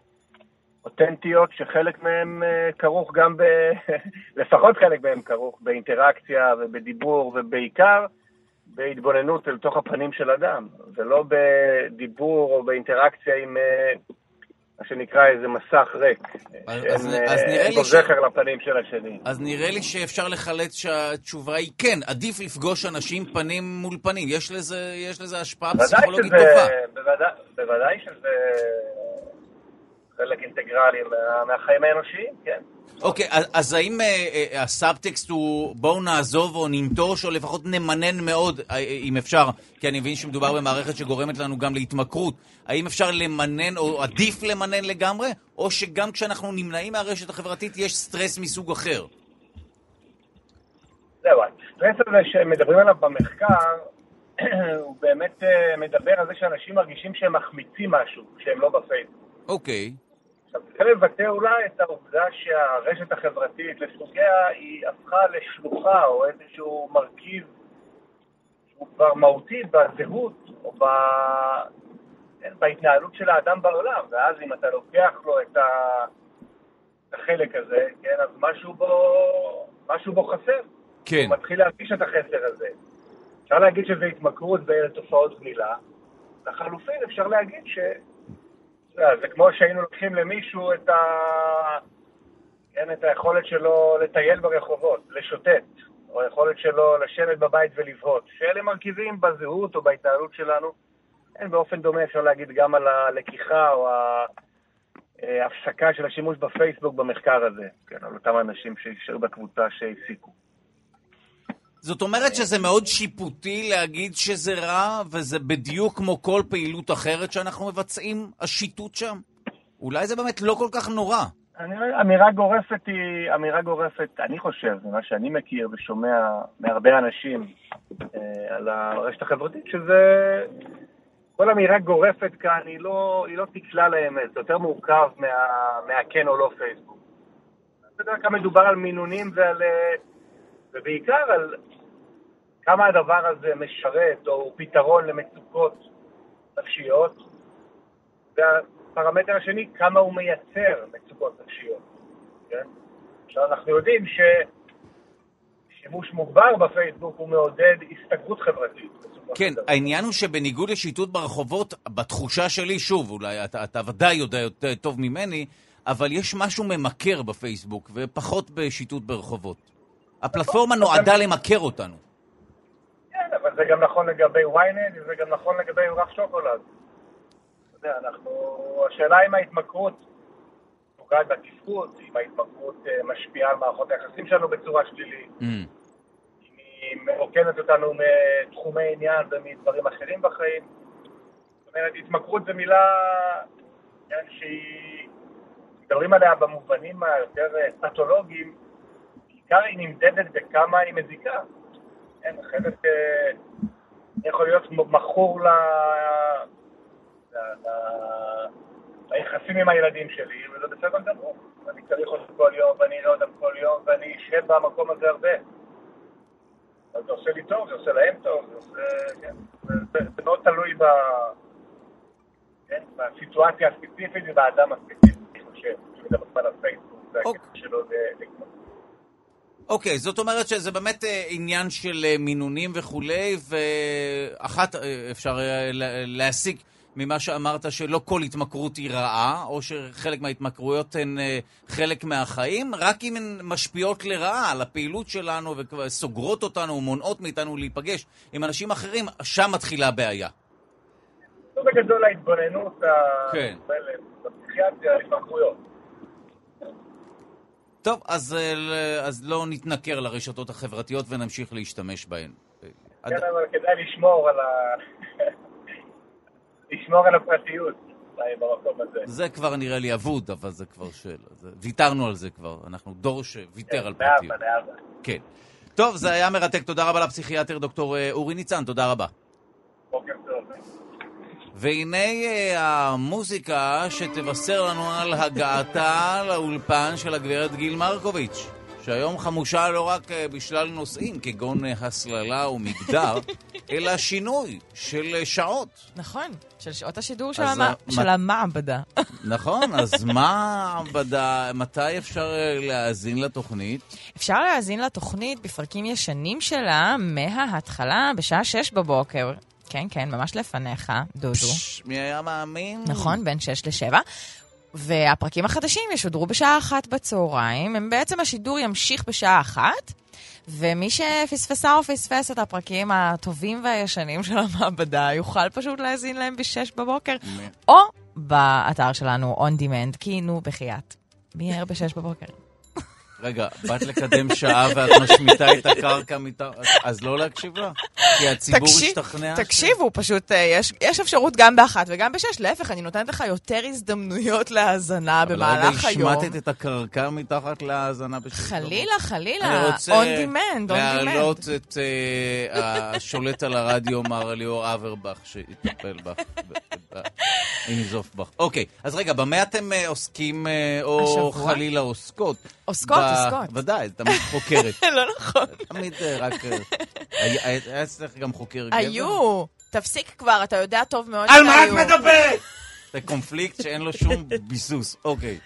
אותנטיות, שחלק מהם כרוך גם ב... לפחות חלק מהם כרוך באינטראקציה ובדיבור, ובעיקר בהתבוננות אל תוך הפנים של אדם, ולא בדיבור או באינטראקציה עם מה שנקרא איזה מסך ריק, אז- שאין אז- אה, אז נראה לי ש- זכר לפנים של השני. אז נראה לי שאפשר לחלץ שהתשובה היא כן, עדיף לפגוש אנשים פנים מול פנים. יש לזה, יש לזה השפעה פסיכולוגית שזה, טובה. בוודאי, בוודאי שזה חלק אינטגרלי מה, מהחיים האנושיים, כן. אוקיי, אז, אז האם אה, הסאבטקסט הוא בואו נעזוב או ננטוש, או לפחות נמנן מאוד, אה, אם אפשר, כי אני מבין שמדובר במערכת שגורמת לנו גם להתמכרות. האם אפשר למנן, או עדיף למנן לגמרי, או שגם כשאנחנו נמנעים מהרשת החברתית יש סטרס מסוג אחר? זהו, הסטרס הזה שמדברים עליו במחקר, הוא באמת מדבר על זה שאנשים מרגישים שהם מחמיצים משהו כשהם לא בפייסבוק. אוקיי. עכשיו, זה מבטא אולי את העובדה שהרשת החברתית לסוגיה היא הפכה לשלוחה או איזשהו מרכיב שהוא כבר מהותי בזהות או ב... בהתנהלות של האדם בעולם, ואז אם אתה לוקח לו. את החלק הזה, כן, אז משהו בו, משהו בו חסר. כן. הוא מתחיל להרגיש את החסר הזה. אפשר להגיד שזה התמכרות ואלה תופעות גמילה. לחלופין אפשר להגיד ש... זה כמו שהיינו לוקחים למישהו את, ה... כן, את היכולת שלו לטייל ברחובות, לשוטט, או היכולת שלו לשבת בבית ולבהות, שאלה מרכיבים בזהות או בהתנהלות שלנו. כן, באופן דומה אפשר להגיד גם על הלקיחה או ההפסקה של השימוש בפייסבוק במחקר הזה, כן, על אותם אנשים שנשארו בקבוצה שהפסיקו. זאת אומרת שזה מאוד שיפוטי להגיד שזה רע, וזה בדיוק כמו כל פעילות אחרת שאנחנו מבצעים, השיטוט שם? אולי זה באמת לא כל כך נורא. אני- אמירה גורפת היא, אמירה גורפת, אני חושב, ממה שאני מכיר ושומע מהרבה אנשים אה, על הרשת החברתית, שזה... כל אמירה גורפת כאן היא לא, היא לא תקלה לאמת, זה יותר מורכב מה, מהכן או לא פייסבוק. בדרך כלל מדובר על מינונים ועל... אה, ובעיקר על כמה הדבר הזה משרת או הוא פתרון למצוקות נפשיות, והפרמטר השני, כמה הוא מייצר מצוקות נפשיות, כן? עכשיו אנחנו יודעים ששימוש מוגבר בפייסבוק הוא מעודד הסתגרות חברתית. כן. העניין הוא שבניגוד לשיטוט ברחובות, בתחושה שלי, שוב, אולי אתה, אתה ודאי יודע יותר טוב ממני, אבל יש משהו ממכר בפייסבוק, ופחות בשיטוט ברחובות. הפלטפורמה נועדה למכר אותנו. כן, אבל זה גם נכון לגבי ynet, וזה גם נכון לגבי אורח שוקולד. אתה יודע, אנחנו... השאלה אם ההתמכרות פוגעת בתפקוד, אם ההתמכרות אה, משפיעה על מערכות היחסים שלנו בצורה שלילית, Mm. אם היא מרוקנת אותנו מתחומי עניין ומדברים אחרים בחיים. זאת אומרת, התמכרות זו מילה כן, שהיא... מדברים עליה במובנים היותר אה, פתולוגיים, בעיקר היא נמדדת בכמה היא מזיקה. כן, אחרת יכול להיות מכור ל... ל... ל- ליחסים עם הילדים שלי, וזה בסדר גמור. אני צריך אותם כל יום, ואני אראה אותם כל יום, ואני אשב במקום הזה הרבה. אז זה עושה לי טוב, זה עושה להם טוב, זה עושה... כן. זה, מאוד תלוי ב... כן, בסיטואציה הספציפית ובאדם הספציפי, אני חושב. כשמדברים על הפייסבוק, זה אוקיי. הקטע שלו לקנות. אוקיי, זאת אומרת שזה באמת אה, עניין של אה, מינונים וכולי, ואחת אה, אפשר לה- להסיק ממה שאמרת שלא כל התמכרות היא רעה, או שחלק מההתמכרויות הן חלק מהחיים, רק אם הן משפיעות לרעה על הפעילות שלנו וסוגרות אותנו ומונעות מאיתנו להיפגש עם אנשים אחרים, שם מתחילה הבעיה. זו בגדול ההתבוננות כן. בפסיכיאטריה על התמכרויות. טוב, אז, אה, אז לא נתנכר לרשתות החברתיות ונמשיך להשתמש בהן. כן, אבל כדאי לשמור על ה... לשמור על הפרטיות במקום הזה. זה כבר נראה לי אבוד, אבל זה כבר שאלה. זה- ויתרנו על זה כבר, אנחנו דור שוויתר על להבא, פרטיות. כן. טוב, זה היה מרתק. תודה רבה לפסיכיאטר דוקטור אה, אורי ניצן, תודה רבה. והנה אה, המוזיקה שתבשר לנו על הגעתה לאולפן של הגברת גיל מרקוביץ', שהיום חמושה לא רק אה, בשלל נושאים כגון אה, הסללה ומגדר, אלא שינוי של שעות. נכון, של שעות השידור של, אז המע... ה- של המעבדה. נכון, אז מה, בד... מתי אפשר להאזין לתוכנית? אפשר להאזין לתוכנית בפרקים ישנים שלה מההתחלה בשעה 6 בבוקר. כן, כן, ממש לפניך, דודו. פש, מי היה מאמין? נכון, בין 6 ל-7. והפרקים החדשים ישודרו בשעה אחת בצהריים. הם בעצם השידור ימשיך בשעה אחת, ומי שפספסה או פספס את הפרקים הטובים והישנים של המעבדה, יוכל פשוט להאזין להם ב-6 בבוקר, או באתר שלנו on demand, כי נו, בחייאת. מי ער ב-6 בבוקר? רגע, באת לקדם שעה ואת משמיטה את הקרקע מתחת, אז לא להקשיב לה? כי הציבור תקשיב- השתכנע? ש- תקשיבו, פשוט אה, יש, יש אפשרות גם באחת וגם בשש. להפך, אני נותנת לך יותר הזדמנויות להאזנה במהלך אבל היום. הרגע השמטת את הקרקע מתחת להאזנה בשביל... חלילה, חלילה, אני רוצה on demand, on demand. להעלות את אה, השולט על הרדיו, מר ליאור אברבך, שיטפל בך, בך. אוקיי, אז רגע, במה אתם אה, עוסקים, או? חלילה עוסקות? עוסקות, עוסקות. ודאי, תמיד חוקרת. לא נכון. תמיד אה, רק... אה, היה אצלך גם חוקר גבר? היו. תפסיק כבר, אתה יודע טוב מאוד על מה את שהיו. מדברת? זה קונפליקט שאין לו שום ביסוס. אוקיי.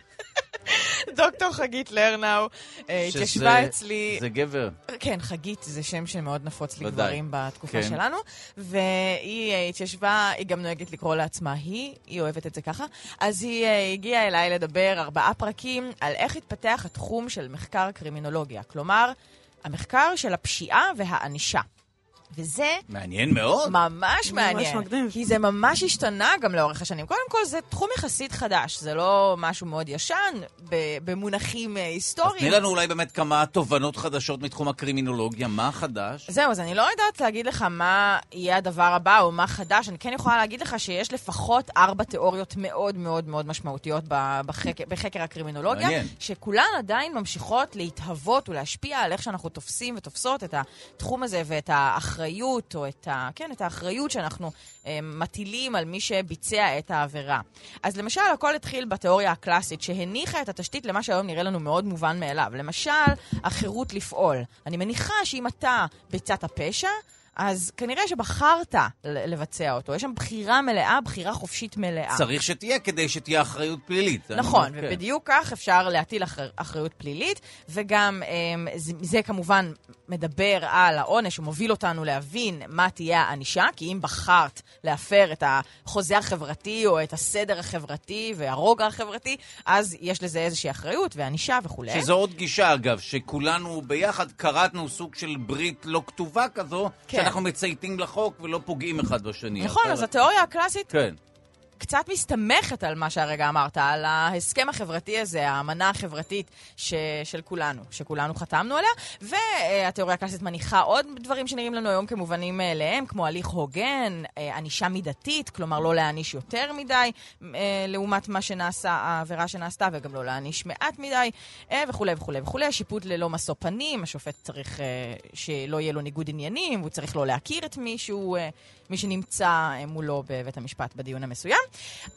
דוקטור חגית לרנאו אה, התיישבה אצלי... זה גבר. כן, חגית זה שם שמאוד נפוץ. לגברים בתקופה כן. שלנו. והיא אה, התיישבה, היא גם נוהגת לקרוא לעצמה היא, היא אוהבת את זה ככה. אז היא אה, הגיעה אליי לדבר ארבעה פרקים על איך התפתח התחום של מחקר קרימינולוגיה. כלומר, המחקר של הפשיעה והענישה. וזה מעניין מאוד. ממש מעניין. ממש מגניב. כי זה ממש השתנה גם לאורך השנים. קודם כל, זה תחום יחסית חדש, זה לא משהו מאוד ישן, ב- במונחים אה, אז היסטוריים. תני לנו אולי באמת כמה תובנות חדשות מתחום הקרימינולוגיה, מה חדש? זהו, אז אני לא יודעת להגיד לך מה יהיה הדבר הבא או מה חדש. אני כן יכולה להגיד לך שיש לפחות ארבע תיאוריות מאוד מאוד מאוד משמעותיות ב- בחקר, בחקר הקרימינולוגיה, מעניין. שכולן עדיין ממשיכות להתהוות ולהשפיע על איך שאנחנו תופסים ותופסות את התחום הזה ואת האחריות, או את, ה, כן, את האחריות שאנחנו אה, מטילים על מי שביצע את העבירה. אז למשל, הכל התחיל בתיאוריה הקלאסית, שהניחה את התשתית למה שהיום נראה לנו מאוד מובן מאליו. למשל, החירות לפעול. אני מניחה שאם אתה ביצעת פשע, אז כנראה שבחרת לבצע אותו. יש שם בחירה מלאה, בחירה חופשית מלאה. צריך שתהיה כדי שתהיה אחריות פלילית. אני נכון, אומר, כן. ובדיוק כך אפשר להטיל אחר, אחריות פלילית, וגם אמ, זה, זה כמובן מדבר על העונש, הוא מוביל אותנו להבין מה תהיה הענישה, כי אם בחרת להפר את החוזה החברתי או את הסדר החברתי והרוגע החברתי, אז יש לזה איזושהי אחריות וענישה וכולי. שזו עוד גישה, אגב, שכולנו ביחד כרתנו סוג של ברית לא כתובה כזו, כן. שאנחנו מצייתים לחוק ולא פוגעים אחד בשני. נכון, אז התיאוריה הקלאסית כן. קצת מסתמכת על מה שהרגע אמרת, על ההסכם החברתי הזה, האמנה החברתית ש, של כולנו, שכולנו חתמנו עליה, והתיאוריה הקלאסית מניחה עוד דברים שנראים לנו היום כמובנים מאליהם, כמו הליך הוגן, אה, ענישה מידתית, כלומר לא להעניש יותר מדי אה, לעומת מה שנעשה, העבירה שנעשתה, וגם לא להעניש מעט מדי, אה, וכולי וכולי וכולי. שיפוט ללא משוא פנים, השופט צריך שלא יהיה לו ניגוד עניינים, הוא צריך לא להכיר את מישהו, מי שנמצא אה, מולו בבית המשפט בדיון המסוים.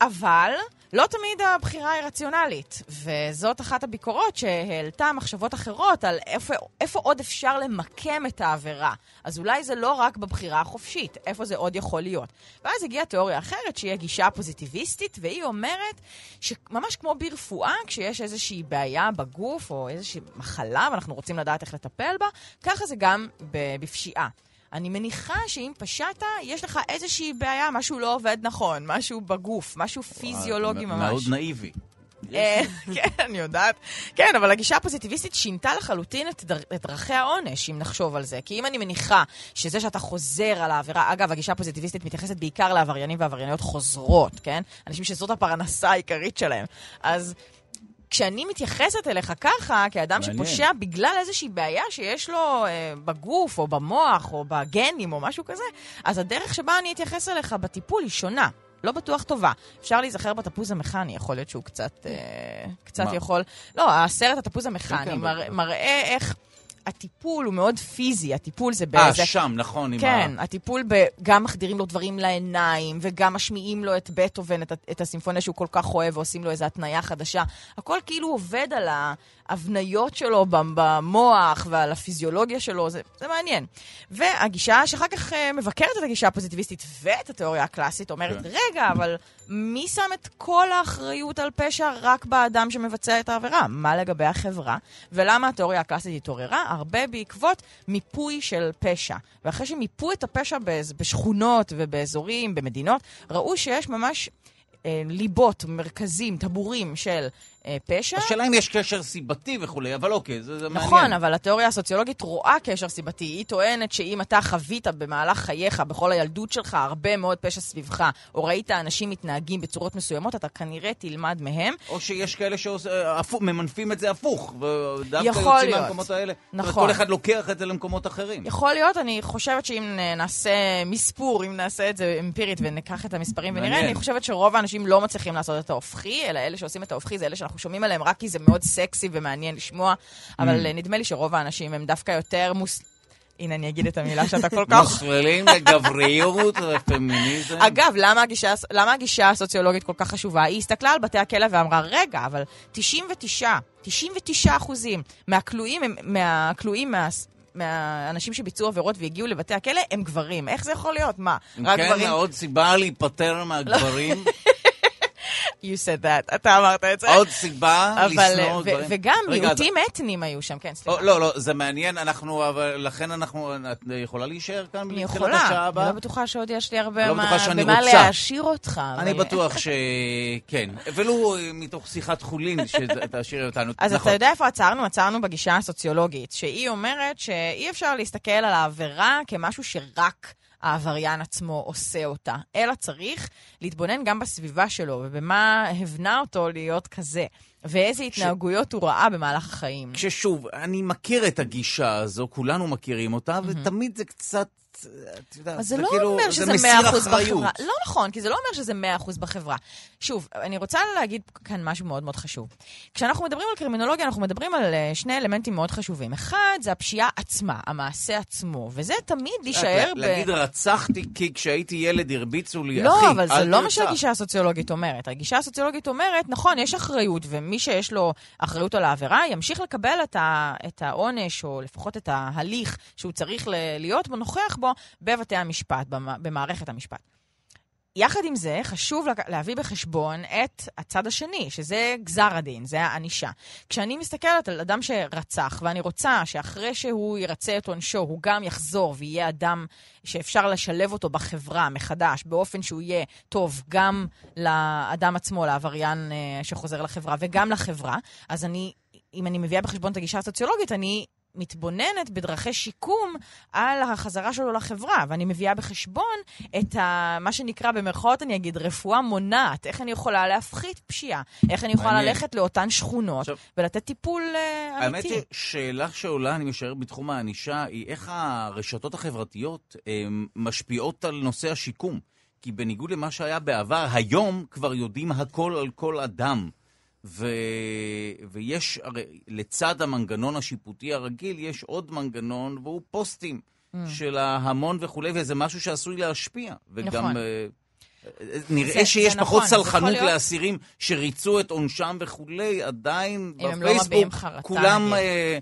אבל לא תמיד הבחירה היא רציונלית, וזאת אחת הביקורות שהעלתה מחשבות אחרות על איפה, איפה עוד אפשר למקם את העבירה. אז אולי זה לא רק בבחירה החופשית, איפה זה עוד יכול להיות. ואז הגיעה תיאוריה אחרת, שהיא הגישה הפוזיטיביסטית, והיא אומרת שממש כמו ברפואה, כשיש איזושהי בעיה בגוף או איזושהי מחלה ואנחנו רוצים לדעת איך לטפל בה, ככה זה גם בפשיעה. אני מניחה שאם פשעת, יש לך איזושהי בעיה, משהו לא עובד נכון, משהו בגוף, משהו פיזיולוגי ממש. מאוד נאיבי. אה, כן, אני יודעת. כן, אבל הגישה הפוזיטיביסטית שינתה לחלוטין את, דר, את דרכי העונש, אם נחשוב על זה. כי אם אני מניחה שזה שאתה חוזר על העבירה, אגב, הגישה הפוזיטיביסטית מתייחסת בעיקר לעבריינים ועברייניות חוזרות, כן? אנשים שזאת הפרנסה העיקרית שלהם. אז... כשאני מתייחסת אליך ככה, כאדם מעניין. שפושע בגלל איזושהי בעיה שיש לו אה, בגוף, או במוח, או בגנים, או משהו כזה, אז הדרך שבה אני אתייחס אליך בטיפול היא שונה. לא בטוח טובה. אפשר להיזכר בתפוז המכני, יכול להיות שהוא קצת, אה, קצת מה? יכול... לא, הסרט התפוז המכני כן, בטח. מראה איך הטיפול הוא מאוד פיזי, הטיפול זה אה, באיזה... שם, נכון. כן, ה- הטיפול ב... גם מחדירים לו דברים לעיניים, וגם משמיעים לו את בטהובן, את, את הסימפוניה שהוא כל כך אוהב, ועושים לו איזו התניה חדשה. הכל כאילו עובד על ההבניות שלו במ- במוח ועל הפיזיולוגיה שלו, זה, זה מעניין. והגישה שאחר כך אה, מבקרת את הגישה הפוזיטיביסטית ואת התיאוריה הקלאסית, אומרת, כן. רגע, אבל מי שם את כל האחריות על פשע רק באדם שמבצע את העבירה? מה לגבי החברה? ולמה התיאוריה הקלאסית התעוררה? הרבה בעקבות מיפוי של פשע. ואחרי שמיפו את הפשע בשכונות ובאזורים, במדינות, ראו שיש ממש אה, ליבות, מרכזים, טבורים של פשע. השאלה אם יש קשר סיבתי וכולי, אבל אוקיי, זה זה מעניין. נכון, אבל התיאוריה הסוציולוגית רואה קשר סיבתי. היא טוענת שאם אתה חווית במהלך חייך, בכל הילדות שלך, הרבה מאוד פשע סביבך, או ראית אנשים מתנהגים בצורות מסוימות, אתה כנראה תלמד מהם. או שיש כאלה שממנפים את זה הפוך, ודווקא יוצאים. מהמקומות האלה. זאת אומרת, נכון. כל אחד לוקח את זה למקומות אחרים. יכול להיות, אני חושבת שאם נעשה מספור, אם נעשה את זה אמפירית וניקח את המספרים ונראה. אני חושבת שרוב האנשים לא מצליחים לעשות את ההופכי, אלא אלה שעושים את ההופכי זה אלה שאנחנו שומעים עליהם רק כי זה מאוד סקסי ומעניין לשמוע, אבל Mm. נדמה לי שרוב האנשים הם דווקא יותר מוס... הנה, אני אגיד את המילה שאתה כל כך... מוסללים לגבריות ופמיניזם. אגב, למה הגישה, למה הגישה הסוציולוגית כל כך חשובה? היא הסתכלה על בתי הכלא ואמרה, רגע, אבל 99, 99 אחוזים מהכלואים, מהכלואים, מה... מהאנשים שביצעו עבירות והגיעו לבתי הכלא הם גברים. איך זה יכול להיות? מה? רק כן, גברים... עוד סיבה להיפטר מהגברים, You said that. אתה אמרת את זה. עוד סיבה לשנוא גברים. וגם מיעוטים אתניים היו שם, כן, סליחה. לא, לא, זה מעניין, אנחנו, אבל לכן אנחנו, את יכולה להישאר כאן אני יכולה, השעה אני הבאה? לא בטוחה שעוד יש לי הרבה לא במה. להעשיר אותך. אני בטוח שכן, ולו מתוך שיחת חולין שתשאירי אותנו. אז נכון. אתה יודע איפה עצרנו? עצרנו בגישה הסוציולוגית, שהיא אומרת שאי אפשר להסתכל על העבירה כמשהו שרק העבריין עצמו עושה אותה, אלא צריך להתבונן גם בסביבה שלו ובמה הבנה אותו להיות כזה, ואיזה התנהגויות הוא ראה במהלך החיים. כששוב, אני מכיר את הגישה הזו, כולנו מכירים אותה, ותמיד זה קצת, את יודעת, אז זה לא כאילו, אומר שזה מסיר 100% אחריות. בחברה. לא נכון, כי זה לא אומר שזה 100% בחברה. שוב, אני רוצה להגיד כאן משהו מאוד מאוד חשוב. כשאנחנו מדברים על קרימינולוגיה, אנחנו מדברים על אה, שני אלמנטים מאוד חשובים. אחד, זה הפשיעה עצמה, המעשה עצמו, וזה תמיד להישאר ב... להגיד רצחתי כי כשהייתי ילד הרביצו לי, אחי, לא, אבל זה אל לא מה תרצח. שהגישה הסוציולוגית אומרת. הגישה הסוציולוגית אומרת, נכון, יש אחריות, ומי שיש לו אחריות על העבירה, ימשיך לקבל את, העונש, או לפחות את ההליך שהוא צריך להיות בו, נוכח בו, בבתי המשפט, במ- במערכת המשפט. יחד עם זה, חשוב להביא בחשבון את הצד השני, שזה גזר הדין, זה הענישה. כשאני מסתכלת על אדם שרצח, ואני רוצה שאחרי שהוא ירצה את עונשו, הוא גם יחזור ויהיה אדם שאפשר לשלב אותו בחברה מחדש, באופן שהוא יהיה טוב גם לאדם עצמו, לעבריין אה, שחוזר לחברה, וגם לחברה, אז אני, אם אני מביאה בחשבון את הגישה הסוציולוגית, אני מתבוננת בדרכי שיקום על החזרה שלו לחברה, ואני מביאה בחשבון את ה, מה שנקרא, במרכאות אני אגיד, רפואה מונעת. איך אני יכולה להפחית פשיעה? איך אני יכולה מעניין. ללכת לאותן שכונות עכשיו- ולתת טיפול אה, האמת אמיתי? ששאלה שעולה, אני משער, בתחום הענישה, היא איך הרשתות החברתיות אה, משפיעות על נושא השיקום. כי בניגוד למה שהיה בעבר, היום כבר יודעים הכל על כל אדם. ו... ויש, הרי לצד המנגנון השיפוטי הרגיל, יש עוד מנגנון, והוא פוסטים Mm. של ההמון וכולי, וזה משהו שעשוי להשפיע. וגם נכון. אה, נראה זה- שיש זה פחות נכון, זה סלחנות להיות. לאסירים שריצו את עונשם וכולי, עדיין לא בפייסבוק חרטה, כולם... אה,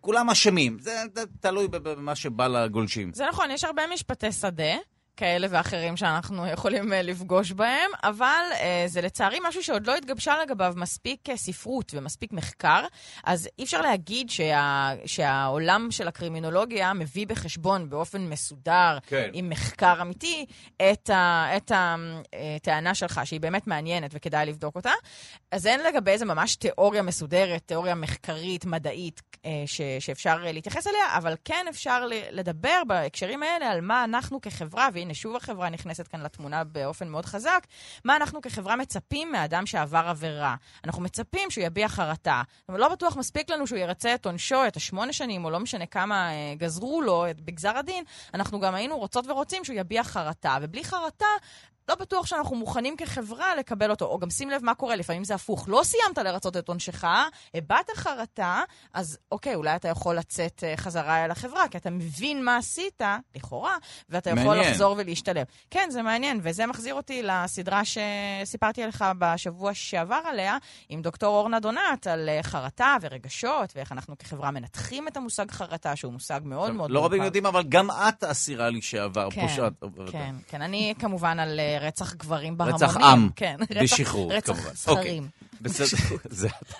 כולם אשמים, זה ת- תלוי במה שבא לגולשים. זה נכון, יש הרבה משפטי שדה. כאלה ואחרים שאנחנו יכולים אה, לפגוש בהם, אבל אה, זה לצערי משהו שעוד לא התגבשה לגביו מספיק אה, ספרות ומספיק מחקר, אז אי אפשר להגיד שה, שהעולם של הקרימינולוגיה מביא בחשבון באופן מסודר, כן. עם מחקר אמיתי, את ה- את הטענה שלך, שהיא באמת מעניינת וכדאי לבדוק אותה. אז אין לגבי זה ממש תיאוריה מסודרת, תיאוריה מחקרית, מדעית, ש, שאפשר להתייחס אליה, אבל כן אפשר לדבר בהקשרים האלה על מה אנחנו כחברה, והנה שוב החברה נכנסת כאן לתמונה באופן מאוד חזק, מה אנחנו כחברה מצפים מאדם שעבר עבירה. אנחנו מצפים שהוא יביע חרטה, אבל לא בטוח מספיק לנו שהוא ירצה את עונשו, את השמונה שנים, או לא משנה כמה אה, גזרו לו בגזר הדין, אנחנו גם היינו רוצות ורוצים שהוא יביע חרטה, ובלי חרטה... לא בטוח שאנחנו מוכנים כחברה לקבל אותו. או גם שים לב מה קורה, לפעמים זה הפוך. לא סיימת לרצות את עונשך, הבעת חרטה, אז אוקיי, אולי אתה יכול לצאת אה, חזרה אל החברה, כי אתה מבין מה עשית, לכאורה, ואתה יכול מעניין. לחזור ולהשתלב. כן, זה מעניין, וזה מחזיר אותי לסדרה שסיפרתי לך בשבוע שעבר עליה, עם דוקטור אורנה דונת, על אה, חרטה ורגשות, ואיך אנחנו כחברה מנתחים את המושג חרטה, שהוא מושג מאוד מאוד לא רבים. יודעים, אבל גם את אסירה לשעבר, כן, פושעת. כן, כן. אני כמובן על אה, רצח גברים בהמונים. רצח עם, כן. בשחרור, רצח כמובן. זכרים. בסדר, זה אתה.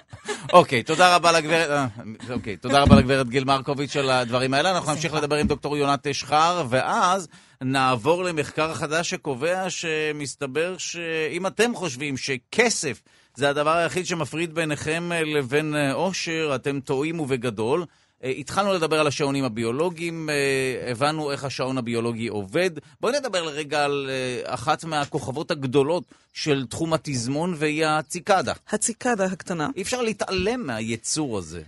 אוקיי, תודה רבה לגברת, אה, אוקיי, תודה רבה לגברת גיל מרקוביץ' על הדברים האלה. אנחנו נמשיך לדבר עם דוקטור יונת שחר, ואז נעבור למחקר חדש שקובע שמסתבר שאם אתם חושבים שכסף זה הדבר היחיד שמפריד ביניכם לבין אה, אושר, אתם טועים ובגדול. אה, התחלנו לדבר על השעונים הביולוגיים, אה, הבנו איך השעון הביולוגי עובד. בואי נדבר לרגע על אה, אחת מהכוכבות הגדולות של תחום התזמון, והיא הציקדה. הציקדה הקטנה. אי אפשר להתעלם מהיצור הזה.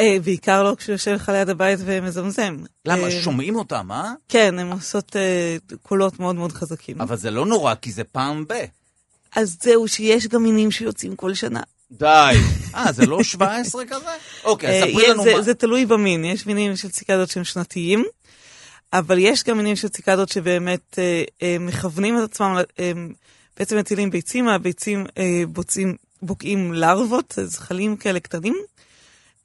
אה, בעיקר לא כשהוא יושב לך ליד הבית ומזמזם. למה? אה, שומעים אותם, אה? כן, הן עושות אה, קולות מאוד מאוד חזקים. אבל זה לא נורא, כי זה פעם ב... אז זהו, שיש גם מינים שיוצאים כל שנה. די. אה, זה לא 17 כזה? אוקיי, אז אה, ספרי לנו זה, מה... זה תלוי במין, יש מינים של ציקדות שהם שנתיים, אבל יש גם מינים של ציקדות שבאמת אה, אה, מכוונים את עצמם, בעצם מטילים ביצים, הביצים בוקעים לרוות, זחלים כאלה קטנים,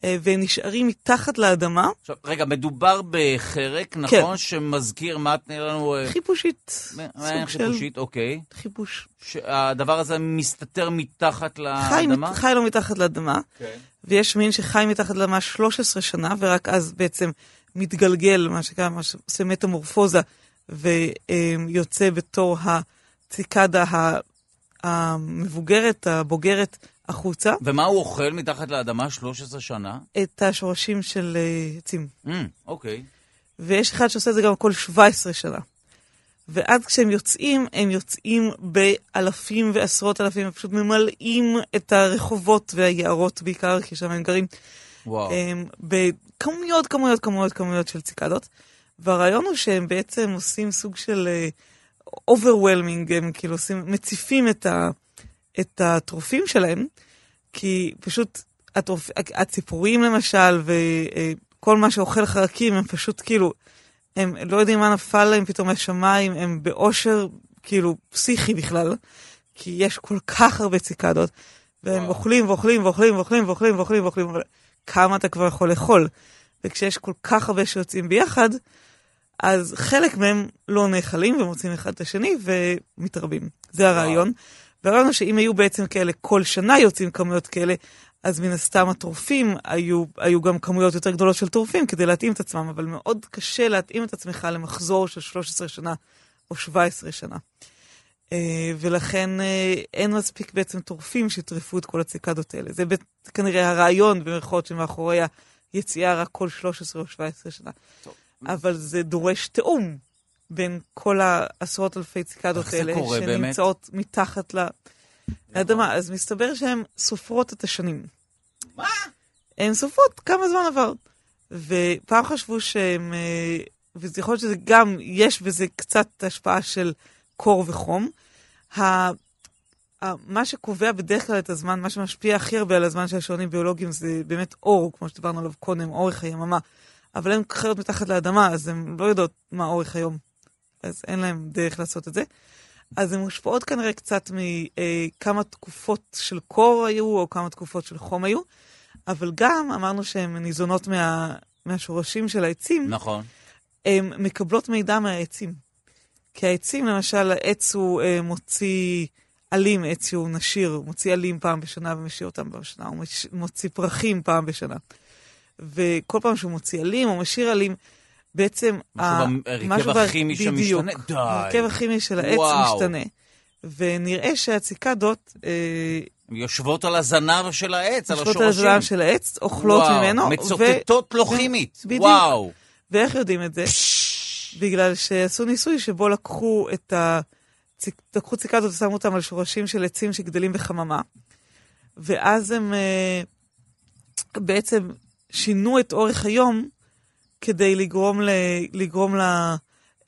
אה, ונשארים מתחת לאדמה, עכשיו, רגע, מדובר בחרק, נכון? שמזכיר, מה תני לנו... אה, חיפושית, מעין של חיפושית, אוקיי. חיפוש. שהדבר הזה מסתתר מתחת חי, לאדמה? מת- חי לו מתחת לאדמה, כן. ויש מין שחי מתחת לאדמה 13 שנה, ורק אז בעצם מתגלגל, מה שנקרא, מה שעושה מטמורפוזה, ויוצא בתור הציקדה המבוגרת, הבוגרת, החוצה, ומה הוא אוכל מתחת לאדמה 13 שנה? את השורשים של אה, עצים. Mm, אוקיי. ויש אחד שעושה את זה גם כל 17 שנה. ואז כשהם יוצאים, הם יוצאים באלפים ועשרות אלפים, הם פשוט ממלאים את הרחובות והיערות בעיקר, כי שם הם גרים, וואו. הם, בכמויות, כמויות, כמויות, כמויות של ציקדות. והרעיון הוא שהם בעצם עושים סוג של uh, overwhelming, הם כאילו עושים, מציפים את, ה, את הטרופים שלהם, כי פשוט הטרופ, הציפורים למשל, וכל מה שאוכל חרקים, הם פשוט כאילו, הם לא יודעים מה נפל להם פתאום מהשמיים, הם באושר כאילו פסיכי בכלל, כי יש כל כך הרבה ציקדות, והם וואו. אוכלים ואוכלים ואוכלים ואוכלים ואוכלים ואוכלים ואוכלים, אבל כמה אתה כבר יכול לאכול? וכשיש כל כך הרבה שיוצאים ביחד, אז חלק מהם לא נאכלים ומוצאים אחד את השני ומתרבים. זה הרעיון. והרעיון שאם היו בעצם כאלה כל שנה יוצאים כמויות כאלה, אז מן הסתם הטורפים היו, היו גם כמויות יותר גדולות של טורפים כדי להתאים את עצמם, אבל מאוד קשה להתאים את עצמך למחזור של 13 שנה או 17 שנה. אה, ולכן אה, אין מספיק בעצם טורפים שיטרפו את כל הציקדות האלה. זה כנראה הרעיון במרכאות שמאחורי היציאה רק כל 13 או 17 שנה. אבל זה דורש תיאום בין כל העשרות אלפי ציקדות האלה, קורה באמת? שנמצאות מתחת ל- לאדמה. אז מסתבר שהן סופרות את השנים. מה? הן סופרות כמה זמן עבר. ופעם חשבו שהם, אה, וזה יכול להיות שזה גם, יש בזה קצת השפעה של קור וחום. מה שקובע בדרך כלל את הזמן, מה שמשפיע הכי הרבה על הזמן של השעונים ביולוגיים זה באמת אור, כמו שדיברנו עליו קודם, אורך היממה. אבל הן חיות מתחת לאדמה, אז הן לא יודעות מה אורך היום. אז אין להם דרך לעשות את זה. אז הן מושפעות כנראה קצת מכמה תקופות של קור היו, או כמה תקופות של חום היו, אבל גם אמרנו שהן ניזונות מה, מהשורשים של העצים, נכון. הן מקבלות מידע מהעצים. כי העצים, למשל, העץ הוא אה, מוציא עלים, עץ שהוא נשיר, הוא מוציא עלים פעם בשנה ומשאיר אותם בשנה, הוא מוציא פרחים פעם בשנה. וכל פעם שהוא מוציא עלים, הוא משאיר עלים, בעצם... משהו בהרכב הכימי שמשתנה? די. ההרכב הכימי של העץ וואו. משתנה. ונראה שהציקדות אה, יושבות על הזנב של העץ, על יושבות השורשים. על הזנב של העץ, אוכלות וואו, ממנו. מצוטטות ו- ו- כימית. בדיוק. וואו. ואיך יודעים את זה? בגלל שעשו ניסוי שבו לקחו את ה... לקחו ציקדות ושמו אותם על שורשים של עצים שגדלים בחממה, ואז הם אה, בעצם שינו את אורך היום כדי לגרום, ל... לגרום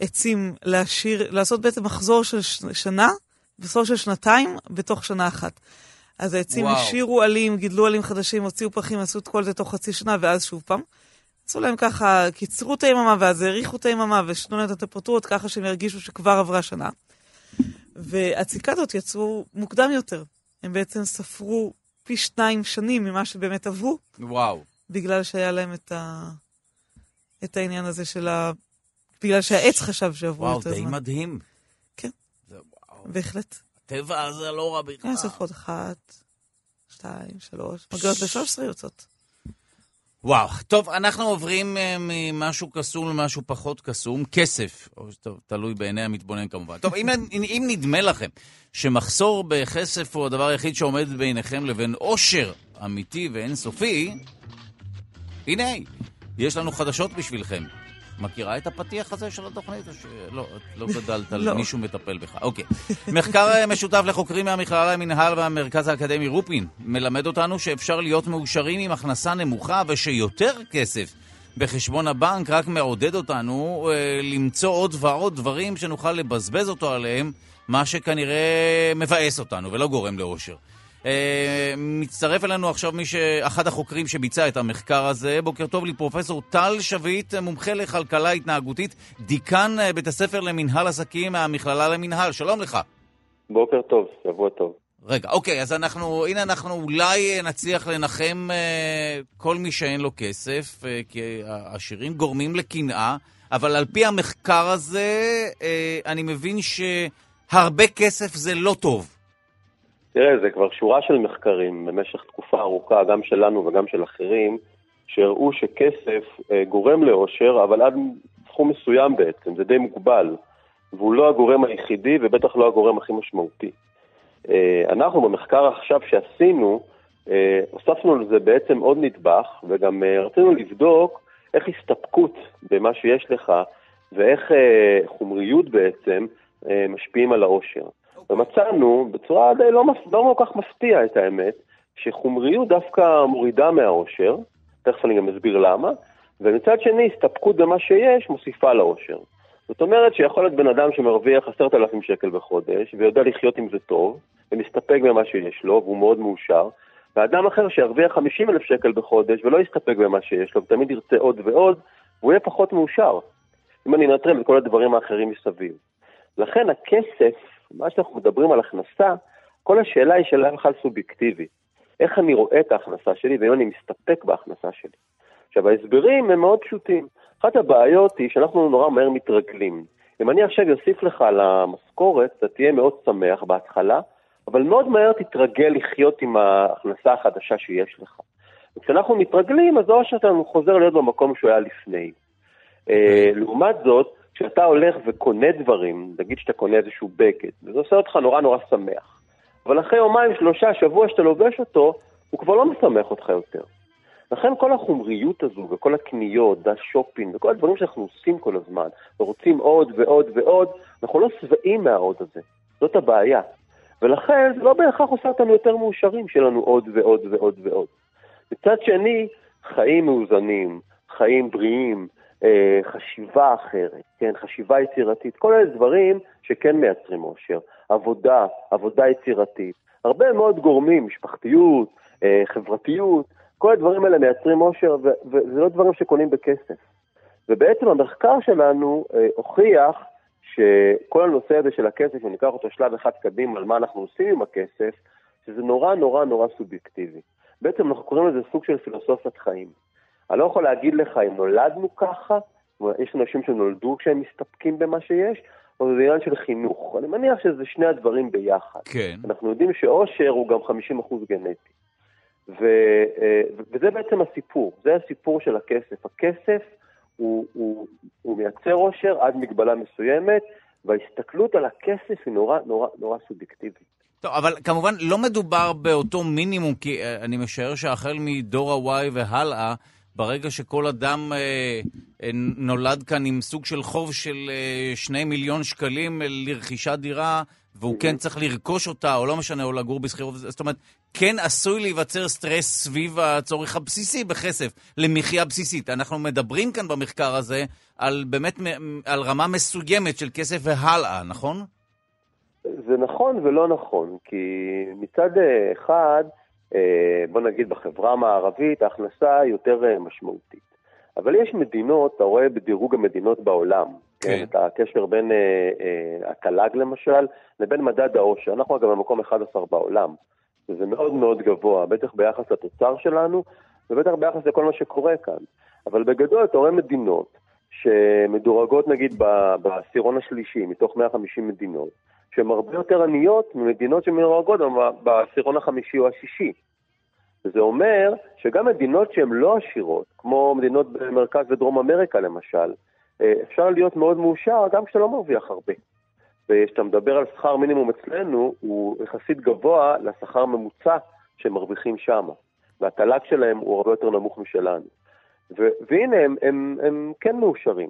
לעצים להשאיר, לעשות בעצם מחזור של. שנה, מחזור של שנתיים בתוך שנה אחת. אז העצים וואו. השאירו עלים, גידלו עלים חדשים, הוציאו פרחים, עשו את כל זה תוך חצי שנה, ואז שוב פעם. עשו להם ככה, קיצרו את היממה, ואז האריכו את היממה, ושינו להם את הטמפרטורות ככה שהם ירגישו שכבר עברה שנה. והציקדות יצאו מוקדם יותר. הם בעצם ספרו פי שניים שנים ממה שבאמת עברו, וואו. בגלל שהיה להם את, ה... את העניין הזה של ה... בגלל שהעץ חשב שעברו וואו, יותר די זמן. מדהים. כן. זה וואו. בהחלט. הטבע הזה לא רע בכלל. הן סופרות אחת, שתיים, שלוש, מגיעות ל-13 יוצאות. וואו, טוב, אנחנו עוברים אה, ממשהו קסום למשהו פחות קסום, כסף, או טוב, תלוי בעיני המתבונן כמובן. טוב, אם, אם נדמה לכם שמחסור בכסף הוא הדבר היחיד שעומד ביניכם לבין עושר אמיתי ואינסופי, הנה, יש לנו חדשות בשבילכם. מכירה את הפתיח הזה של התוכנית? או שלא, את לא גדלת על לא. מישהו מטפל בך. אוקיי. מחקר אה, משותף לחוקרים מהמכללה למינהל והמרכז האקדמי רופין מלמד אותנו שאפשר להיות מאושרים עם הכנסה נמוכה ושיותר כסף בחשבון הבנק רק מעודד אותנו אה, למצוא עוד ועוד דברים שנוכל לבזבז אותו עליהם, מה שכנראה מבאס אותנו ולא גורם לאושר. אה, מצטרף אלינו עכשיו מי ש... אחד החוקרים שביצע את המחקר הזה. בוקר טוב לי, פרופסור טל שביט, מומחה לכלכלה התנהגותית, דיקן אה, בית הספר למינהל עסקים מהמכללה למינהל. שלום לך. בוקר טוב, שבוע טוב. רגע, אוקיי, אז אנחנו, הנה אנחנו אולי אה, נצליח לנחם אה, כל מי שאין לו כסף, אה, כי העשירים גורמים לקנאה, אבל על פי המחקר הזה, אה, אני מבין שהרבה כסף זה לא טוב. תראה, זה כבר שורה של מחקרים במשך תקופה ארוכה, גם שלנו וגם של אחרים, שהראו שכסף אה, גורם לאושר, אבל עד סכום מסוים בעצם, זה די מוגבל, והוא לא הגורם היחידי ובטח לא הגורם הכי משמעותי. אה, אנחנו במחקר עכשיו שעשינו, אה, הוספנו לזה בעצם עוד נדבך, וגם רצינו לבדוק איך הסתפקות במה שיש לך ואיך חומריות בעצם משפיעים על האושר. ומצאנו בצורה די לא, לא כל כך מפתיע את האמת, שחומריות דווקא מורידה מהאושר, תכף אני גם אסביר למה, ומצד שני הסתפקות במה שיש מוסיפה לאושר. זאת אומרת שיכול להיות בן אדם שמרוויח עשרת אלפים שקל בחודש ויודע לחיות עם זה טוב, ומסתפק במה שיש לו, והוא מאוד מאושר, ואדם אחר שירוויח 50 אלף שקל בחודש ולא יסתפק במה שיש לו, ותמיד ירצה עוד ועוד, והוא יהיה פחות מאושר. אם אני אנטרל את כל הדברים האחרים מסביב. לכן הכסף, מה שאנחנו מדברים על הכנסה, כל השאלה היא שאלה בכלל סובייקטיבית. איך אני רואה את ההכנסה שלי ואם אני מסתפק בהכנסה שלי. עכשיו, ההסברים הם מאוד פשוטים. אחת הבעיות היא שאנחנו נורא מהר מתרגלים. אם אני עכשיו אוסיף לך על המשכורת, אתה תהיה מאוד שמח בהתחלה, אבל מאוד מהר תתרגל לחיות עם ההכנסה החדשה שיש לך. וכשאנחנו מתרגלים, אז האושר שלנו חוזר להיות במקום שהוא היה לפני. אה, לעומת זאת, כשאתה הולך וקונה דברים, נגיד שאתה קונה איזשהו בגד, וזה עושה אותך נורא נורא שמח, אבל אחרי יומיים, שלושה, שבוע שאתה לובש אותו, הוא כבר לא משמח אותך יותר. לכן כל החומריות הזו וכל הקניות והשופינג וכל הדברים שאנחנו עושים כל הזמן ורוצים עוד ועוד ועוד, אנחנו לא שבעים מהעוד הזה. זאת הבעיה. ולכן זה לא בהכרח עושה אותנו יותר מאושרים שיהיה לנו עוד ועוד ועוד ועוד. מצד שני, חיים מאוזנים, חיים בריאים, חשיבה אחרת, כן, חשיבה יצירתית, כל אלה דברים שכן מייצרים אושר. עבודה, עבודה יצירתית, הרבה מאוד גורמים, משפחתיות, אה, חברתיות, כל הדברים האלה מייצרים אושר, וזה לא דברים שקונים בכסף. ובעצם המחקר שלנו אה, הוכיח שכל הנושא הזה של הכסף, אם ניקח אותו שלב אחד קדימה על מה אנחנו עושים עם הכסף, שזה נורא נורא נורא סובייקטיבי. בעצם אנחנו קוראים לזה סוג של פילוסופיית חיים. אני לא יכול להגיד לך אם נולדנו ככה, יש אנשים שנולדו כשהם מסתפקים במה שיש, או זה עניין של חינוך. אני מניח שזה שני הדברים ביחד. כן. אנחנו יודעים שאושר הוא גם 50% גנטי. ו, אה, וזה בעצם הסיפור, זה הסיפור של הכסף. הכסף הוא, הוא, הוא מייצר אושר עד מגבלה מסוימת, וההסתכלות על הכסף היא נורא נורא נורא סובייקטיבית. טוב, אבל כמובן לא מדובר באותו מינימום, כי אה, אני משער שהחל מדור ה-Y והלאה, ברגע שכל אדם אה, אה, נולד כאן עם סוג של חוב של אה, שני מיליון שקלים לרכישת דירה, והוא כן צריך לרכוש אותה, או לא משנה, או לגור בשכירות, זאת אומרת, כן עשוי להיווצר סטרס סביב הצורך הבסיסי בכסף, למחיה בסיסית. אנחנו מדברים כאן במחקר הזה על באמת, על רמה מסוימת של כסף והלאה, נכון? זה נכון ולא נכון, כי מצד אחד, בוא נגיד בחברה המערבית, ההכנסה יותר אה, משמעותית. אבל יש מדינות, אתה רואה בדירוג המדינות בעולם, כן. כן, את הקשר בין אה, אה, התל"ג למשל, לבין מדד העושר. אנחנו אגב במקום 11 בעולם, וזה מאוד מאוד גבוה, בטח ביחס לתוצר שלנו, ובטח ביחס לכל מה שקורה כאן. אבל בגדול אתה רואה מדינות שמדורגות נגיד בעשירון השלישי מתוך 150 מדינות, שהן הרבה יותר עניות ממדינות שמדורגות ב- בעשירון החמישי או השישי. וזה אומר שגם מדינות שהן לא עשירות, כמו מדינות במרכז ודרום אמריקה למשל, אה, אפשר להיות מאוד מאושר גם כשאתה לא מרוויח הרבה. וכשאתה מדבר על שכר מינימום אצלנו, הוא יחסית גבוה לשכר הממוצע שהם מרוויחים שם. והתל"ג שלהם הוא הרבה יותר נמוך משלנו. ו- והנה, הם, הם, הם כן מאושרים.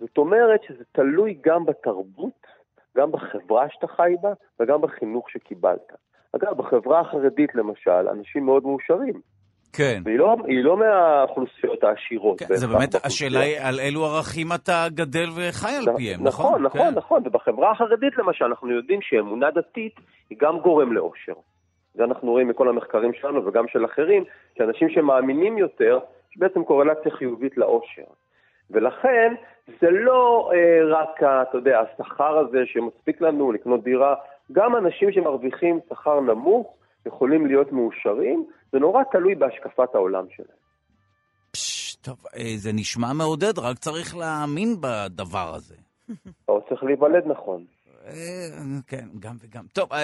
זאת אומרת שזה תלוי גם בתרבות, גם בחברה שאתה חי בה, וגם בחינוך שקיבלת. אגב, בחברה החרדית למשל, אנשים מאוד מאושרים. כן. והיא לא, לא מהאוכלוסיות העשירות. כן, זה באמת. השאלה היא על אילו ערכים אתה גדל וחי על פיהם, נכון? נכון, נכון, כן. נכון. ובחברה החרדית למשל, אנחנו יודעים שאמונה דתית היא גם גורם לאושר. זה אנחנו רואים מכל המחקרים שלנו וגם של אחרים, שאנשים שמאמינים יותר, יש בעצם קורלציה חיובית לאושר. ולכן, זה לא אה, רק, אתה יודע, השכר הזה שמספיק לנו לקנות דירה, גם אנשים שמרוויחים שכר נמוך יכולים להיות מאושרים, זה נורא תלוי בהשקפת העולם שלהם. פש, טוב, אה, זה נשמע מעודד, רק צריך להאמין בדבר הזה. או צריך להיוולד נכון. אה, כן, גם וגם. טוב, אה,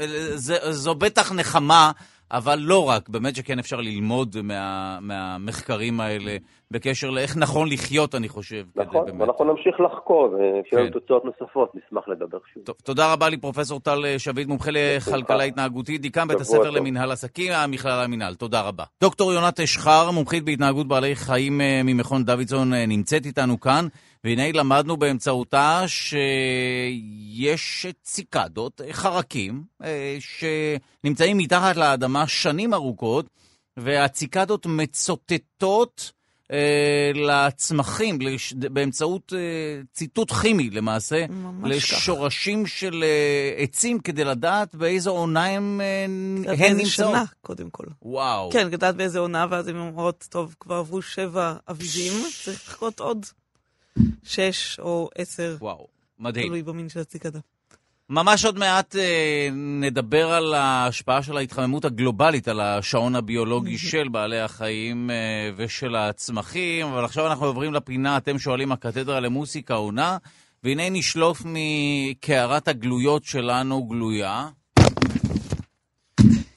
אה, זה- זו בטח נחמה, אבל לא רק. באמת שכן אפשר ללמוד מה- מהמחקרים האלה בקשר לאיך נכון לחיות, אני חושב. נכון, באמת- ואנחנו נמשיך לחקור, וכשיהיו לנו כן. תוצאות נוספות, נשמח לדבר שוב. טוב, תודה רבה לפרופסור טל שביט, מומחה לכלכלה התנהגותית, דיקן בית הספר טוב. למינהל עסקים, המכללה למינהל. תודה רבה. דוקטור יונת אשחר, מומחית בהתנהגות בעלי חיים ממכון דוידסון, נמצאת איתנו כאן, והנה למדנו באמצעותה שיש ציקדות, אה, חרקים, אה, שנמצאים מתחת לאדמה שנים ארוכות, והציקדות מצוטטות אה, לצמחים. באמצעות ציטוט כימי למעשה. לשורשים של אה, עצים כדי לדעת באיזו עונה הם, באיזה נמצאות. שנה, קודם כל. וואו. כן, לדעת באיזה עונה, ואז הן אומרות, טוב, כבר עברו שבע אביבים, צריך לחכות עוד שש או עשר, וואו, מדהים. תלוי במין של הציקדה. ממש עוד מעט אה, נדבר על ההשפעה של ההתחממות הגלובלית על השעון הביולוגי של בעלי החיים אה, ושל הצמחים, אבל עכשיו אנחנו עוברים לפינה, אתם שואלים, הקתדרה למוסיקה עונה, והנה נשלוף מקערת הגלויות שלנו גלויה.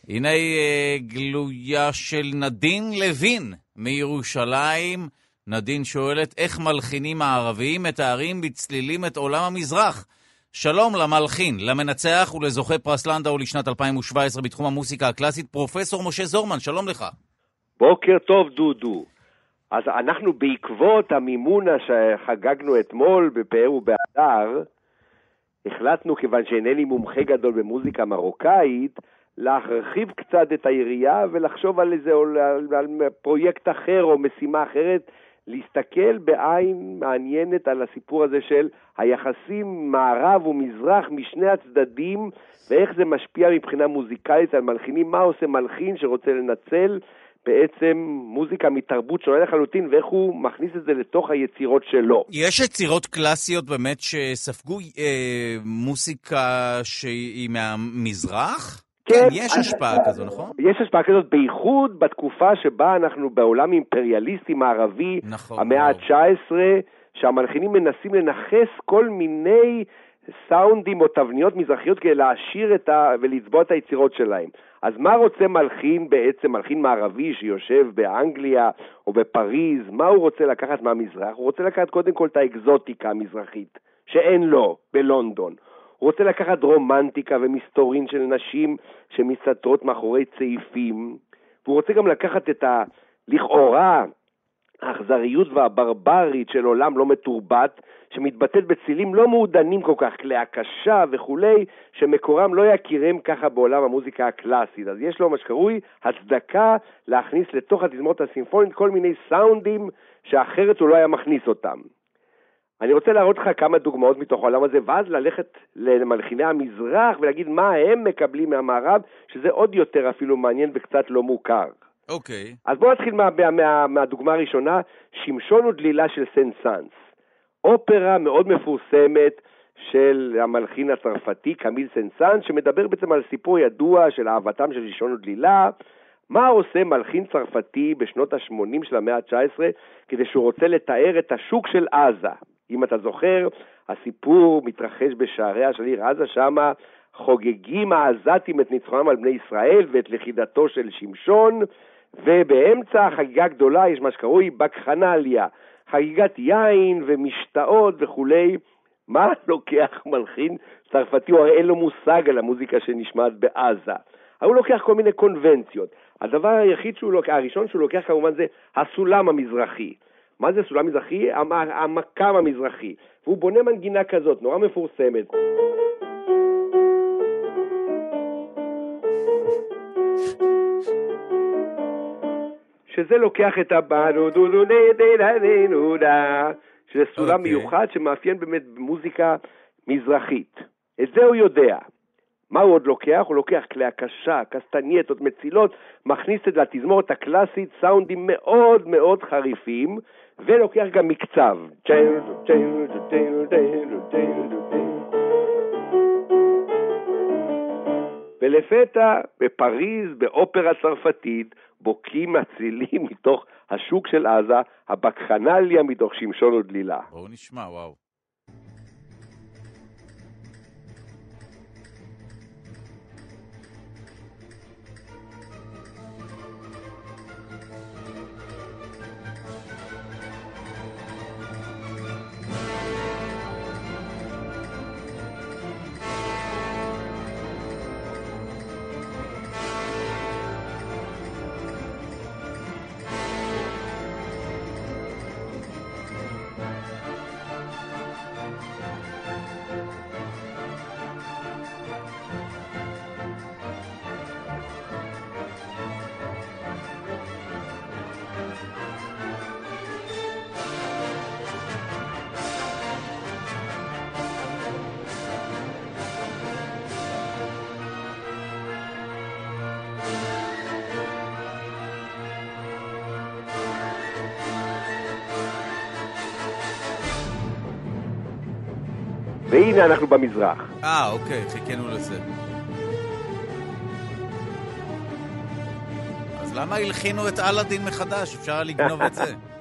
הנה אה, גלויה של נדין לוין מירושלים. נדין שואלת, איך מלחינים הערבים מתארים בצלילים את עולם המזרח? שלום למלחין, למנצח ולזוכה פרס לנדאו לשנת 2017 בתחום המוסיקה הקלאסית, פרופסור משה זורמן, שלום לך. בוקר טוב, דודו. אז אנחנו בעקבות המימונה שחגגנו אתמול בפאר ובהדר, החלטנו, כיוון שאינני מומחה גדול במוזיקה מרוקאית, להרחיב קצת את היריעה ולחשוב על איזה על, על פרויקט אחר או משימה אחרת, להסתכל בעין מעניינת על הסיפור הזה של היחסים מערב ומזרח משני הצדדים ואיך זה משפיע מבחינה מוזיקלית על מלחינים, מה עושה מלחין שרוצה לנצל בעצם מוזיקה מתרבות שונה לחלוטין, ואיך הוא מכניס את זה לתוך היצירות שלו. יש יצירות קלאסיות באמת שספגו אה, מוסיקה שהיא מהמזרח? כן, יש השפעה כזו, נכון? יש השפעה כזאת, בייחוד בתקופה שבה אנחנו בעולם אימפריאליסטי מערבי, נכון, המאה ה-19, שהמלחינים מנסים לנכס כל מיני סאונדים או תבניות מזרחיות כדי להעשיר את ה... ולצבוע את היצירות שלהם. אז מה רוצה מלחין בעצם, מלחין מערבי שיושב באנגליה או בפריז, מה הוא רוצה לקחת מהמזרח? הוא רוצה לקחת קודם כל את האקזוטיקה המזרחית, שאין לו בלונדון. הוא רוצה לקחת רומנטיקה ומסתורין של נשים שמסתתרות מאחורי צעיפים, והוא רוצה גם לקחת את ה... לכאורה האכזריות והברברית של עולם לא מתורבת, שמתבטאת בצילים לא מעודנים כל כך, כלי הקשה וכולי, שמקורם לא יכירם ככה בעולם המוזיקה הקלאסית. אז יש לו מה שקרוי הצדקה להכניס לתוך התזמורת הסימפונית כל מיני סאונדים שאחרת הוא לא היה מכניס אותם. אני רוצה להראות לך כמה דוגמאות מתוך העולם הזה, ואז ללכת למלחיני המזרח ולהגיד מה הם מקבלים מהמערב, שזה עוד יותר אפילו מעניין וקצת לא מוכר. אוקיי. Okay. אז בואו נתחיל מה, מה, מה, מהדוגמה הראשונה, שמשון ודלילה של סן סאנס. אופרה מאוד מפורסמת של המלחין הצרפתי קמיל סן סאנס, שמדבר בעצם על סיפור ידוע של אהבתם של שמשון ודלילה. מה עושה מלחין צרפתי בשנות ה-80 של המאה ה-19 כדי שהוא רוצה לתאר את השוק של עזה? אם אתה זוכר, הסיפור מתרחש בשעריה של עיר עזה, שמה חוגגים העזתים את ניצחונם על בני ישראל ואת לכידתו של שמשון, ובאמצע החגיגה הגדולה יש מה שקרוי בקחנליה, חגיגת יין ומשתאות וכולי. מה לוקח מלחין צרפתי? הוא הרי אין לו מושג על המוזיקה שנשמעת בעזה. הוא לוקח כל מיני קונבנציות. הדבר היחיד שהוא לוקח, הראשון שהוא לוקח כמובן זה הסולם המזרחי. מה זה סולם מזרחי? המ- המקם המזרחי. והוא בונה מנגינה כזאת, נורא מפורסמת. שזה לוקח את הבנו דו דו די די די נו דה, שזה סולם אוקיי. מיוחד שמאפיין באמת מוזיקה מזרחית. את זה הוא יודע. מה הוא עוד לוקח? הוא לוקח כלי הקשה, קסטנייטות, מצילות, מכניס את זה לתזמורת הקלאסית, סאונדים מאוד מאוד חריפים, ולוקח גם מקצב. ולפתע, בפריז, באופרה צרפתית, בוקעים הצילים מתוך השוק של עזה, הבקחנליה מתוך שמשון ודלילה. בואו נשמע, וואו. והנה אנחנו במזרח. אה, אוקיי, חיכינו לזה. אז למה הלחינו את אלאדין מחדש? אפשר לגנוב את זה.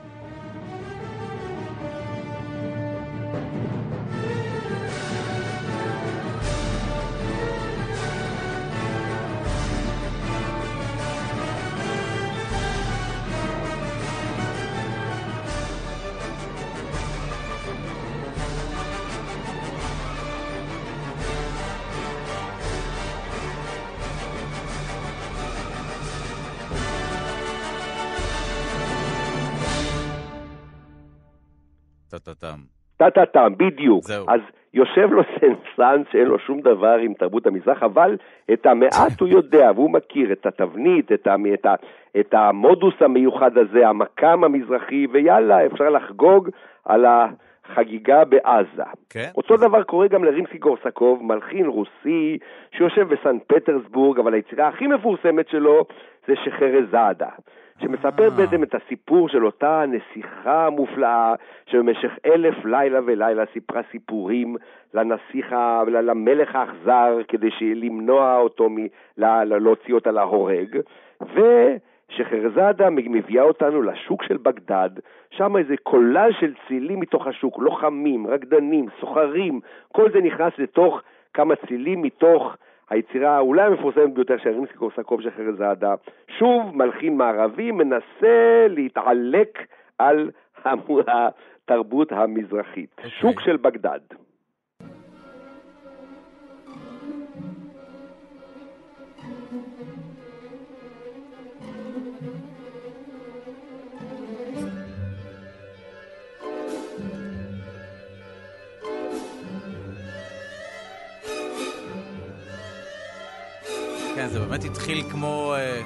טה-טה-טם, בדיוק. זהו. אז יושב לו סנסנס שאין לו שום דבר עם תרבות המזרח, אבל את המעט הוא יודע, והוא מכיר את התבנית, את, ה, את, ה, את המודוס המיוחד הזה, המקם המזרחי, ויאללה, אפשר לחגוג על החגיגה בעזה. כן. אותו דבר קורה גם לרימסקי גורסקוב, מלחין רוסי שיושב בסן פטרסבורג, אבל היצירה הכי מפורסמת שלו זה שחרזאדה. שמספרת אה. בעצם את הסיפור של אותה נסיכה מופלאה, שבמשך אלף לילה ולילה סיפרה סיפורים לנסיך, ה- ל- למלך האכזר, כדי למנוע אותו, מ- להוציא אותה להורג, ושחרזאדה מביאה אותנו לשוק של בגדד, שם איזה קולאז' של צילים מתוך השוק, לוחמים, רקדנים, סוחרים, כל זה נכנס לתוך כמה צילים מתוך היצירה אולי המפורסמת ביותר של רימסקי קורסקוב של חרזאדה. שוב, מלחין מערבי מנסה להתעלק על התרבות המזרחית. אוקיי. שוק של בגדד. באמת התחיל כמו אה,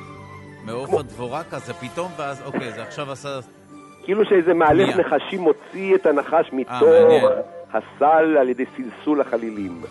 מעוף הדבורה כזה פתאום, ואז אוקיי, זה עכשיו עשה... כאילו שאיזה מאלף? נחשים מוציא את הנחש מתוך מעניין. הסל על ידי סלסול החלילים.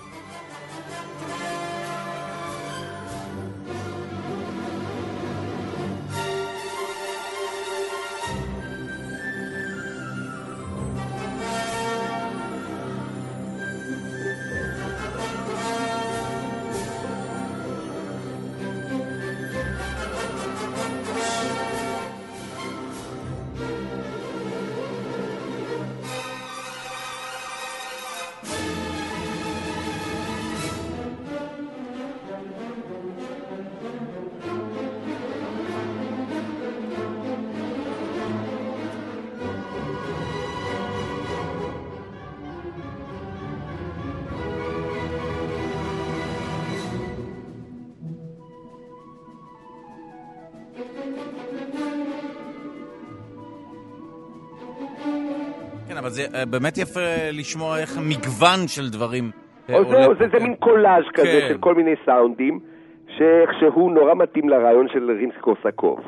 אבל זה אה, באמת יפה לשמוע איך מגוון של דברים אה, עולה זהו, זה, זה. מין קולאז' כזה כן. של כל מיני סאונדים, שאיכשהו נורא מתאים לרעיון של רימסקי קורסקוב.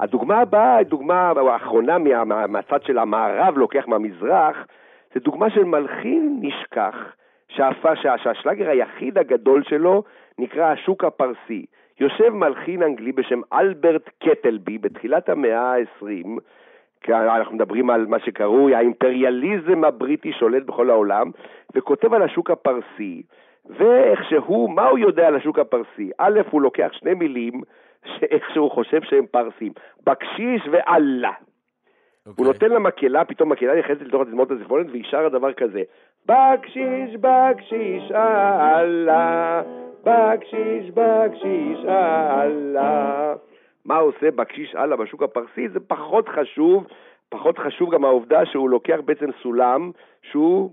הדוגמה הבאה, הדוגמה האחרונה מה, מה, מהצד של המערב לוקח מהמזרח, זה דוגמה של מלחין נשכח, שהפך, שה, שהשלאגר היחיד הגדול שלו נקרא השוק הפרסי. יושב מלחין אנגלי בשם אלברט קטלבי בתחילת המאה ה-20, כי אנחנו מדברים על מה שקרוי האימפריאליזם הבריטי שולט בכל העולם, וכותב על השוק הפרסי, ואיכשהו, מה הוא יודע על השוק הפרסי? א', הוא לוקח שני מילים שאיכשהו חושב שהם פרסים, בקשיש ואללה. הוא אוקיי. נותן לה מקהלה, פתאום מקהלה נכנסת לתוך התזמורת הזיפונית והיא שרה דבר כזה בקשיש, בקשיש, אללה, בקשיש, בקשיש, אללה. מה עושה בקשיש אללה בשוק הפרסי? זה פחות חשוב, פחות חשוב גם העובדה שהוא לוקח בעצם סולם שהוא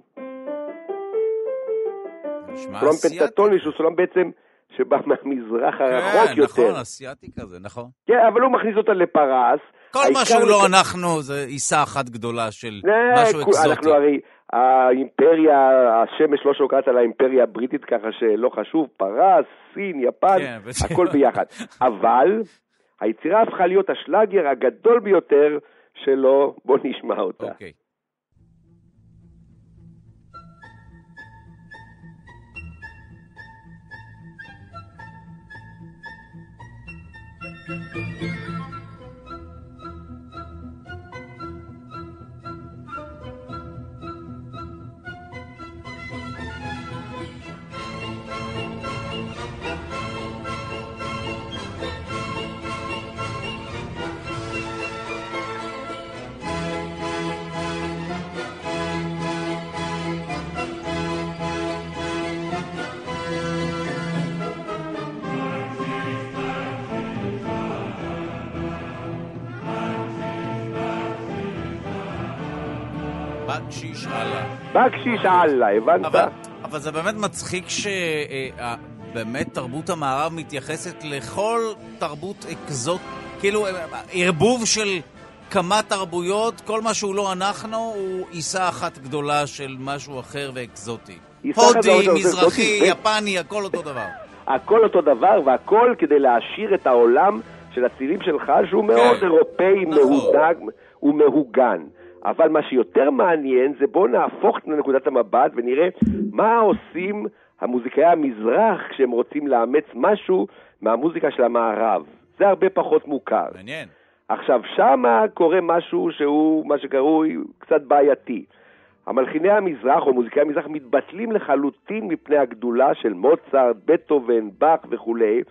סולם. פנטטוני, שהוא סולם בעצם שבא מהמזרח הרחוק כן, יותר. נכון, אסיאתי כזה, נכון. כן, אבל הוא מכניס אותה לפרס. כל מה שהוא לא אנחנו, זה עיסה אחת גדולה של אה, משהו כו- אקזוטי. אנחנו הרי, האימפריה, השמש לא שוקעת על האימפריה הבריטית, ככה שלא חשוב, פרס, סין, יפן, כן. הכל ביחד. אבל היצירה הפכה להיות השלאגר הגדול ביותר שלו, בוא נשמע אותה. אוקיי. בקשיש הלאה. בקשיש אללה, הבנת? אבל, אבל זה באמת מצחיק שבאמת תרבות המערב מתייחסת לכל תרבות אקזוט, כאילו אה, ערבוב של כמה תרבויות, כל מה שהוא לא אנחנו הוא עיסה אחת גדולה של משהו אחר ואקזוטי. הודי, מזרחי, יפני, הכל אותו דבר. הכל אותו דבר, והכל כדי להעשיר את העולם של הצילים שלך, שהוא מאוד אירופאי, נכון. מהודק ומהוגן. אבל מה שיותר מעניין זה בואו נהפוך את נקודת המבט ונראה מה עושים המוזיקאי המזרח כשהם רוצים לאמץ משהו מהמוזיקה של המערב. זה הרבה פחות מוכר. מעניין. עכשיו, שמה קורה משהו שהוא מה שקרוי קצת בעייתי. המלחיני המזרח או מוזיקאי המזרח מתבטלים לחלוטין מפני הגדולה של מוצרט, בטהובן, באך וכולי,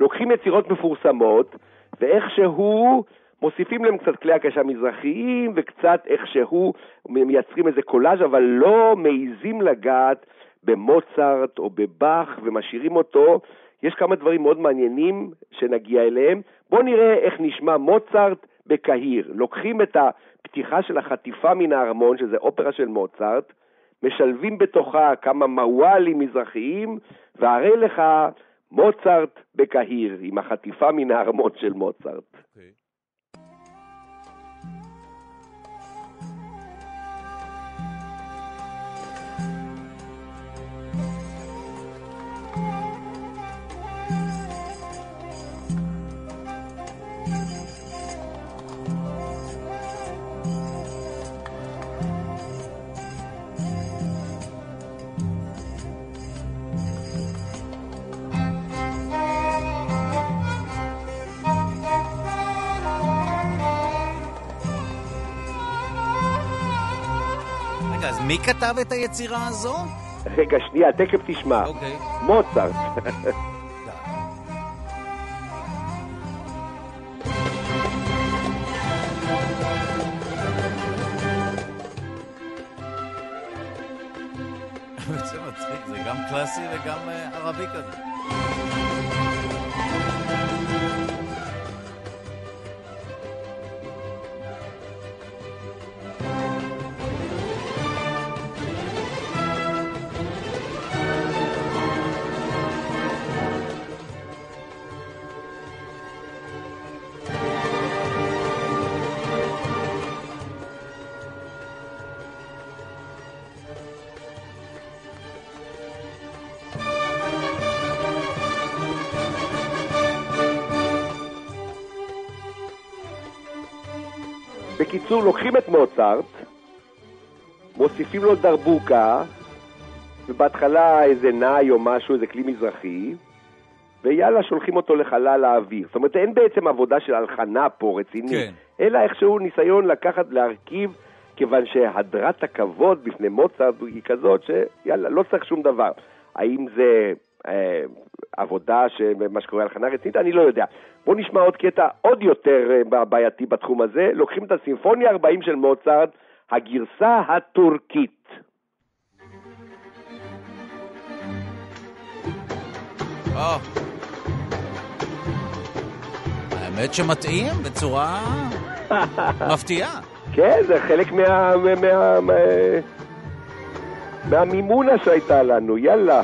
לוקחים יצירות מפורסמות, ואיכשהו מוסיפים להם קצת כלי הקשה מזרחיים, וקצת איכשהו מייצרים איזה קולאז', אבל לא מעיזים לגעת במוצרט או בבאך ומשאירים אותו. יש כמה דברים מאוד מעניינים שנגיע אליהם. בואו נראה איך נשמע מוצרט בקהיר. לוקחים את הפתיחה של החטיפה מן הארמון, שזה אופרה של מוצרט, משלבים בתוכה כמה מוואלים מזרחיים, והרי לך מוצרט בקהיר, עם החטיפה מן הארמון של מוצרט. רגע, מי כתב את היצירה הזו? רגע, שנייה, תכף תשמע. אוקיי. מוצרט. זה גם קלאסי וגם אה, ערבי כזה. בקיצור, לוקחים את מוצרט, מוסיפים לו דרבוקה, ובהתחלה איזה נאי או משהו, איזה כלי מזרחי, ויאללה, שולחים אותו לחלל האוויר. זאת אומרת, אין בעצם עבודה של הלחנה פה רצינית, כן. אלא איכשהו ניסיון לקחת, להרכיב, כיוון שהדרת הכבוד בפני מוצרט היא כזאת שיאללה, לא צריך שום דבר. האם זה אה, עבודה, מה שקורה הלחנה רצינית? אני לא יודע. בואו נשמע עוד קטע עוד יותר אה, בעייתי בתחום הזה. לוקחים את הסימפוניה 40 של מוצרט, הגרסה הטורקית. או. האמת שמתאים בצורה מפתיעה. כן, זה חלק. מה... מה... מה... מהמימונה שהייתה לנו, יאללה.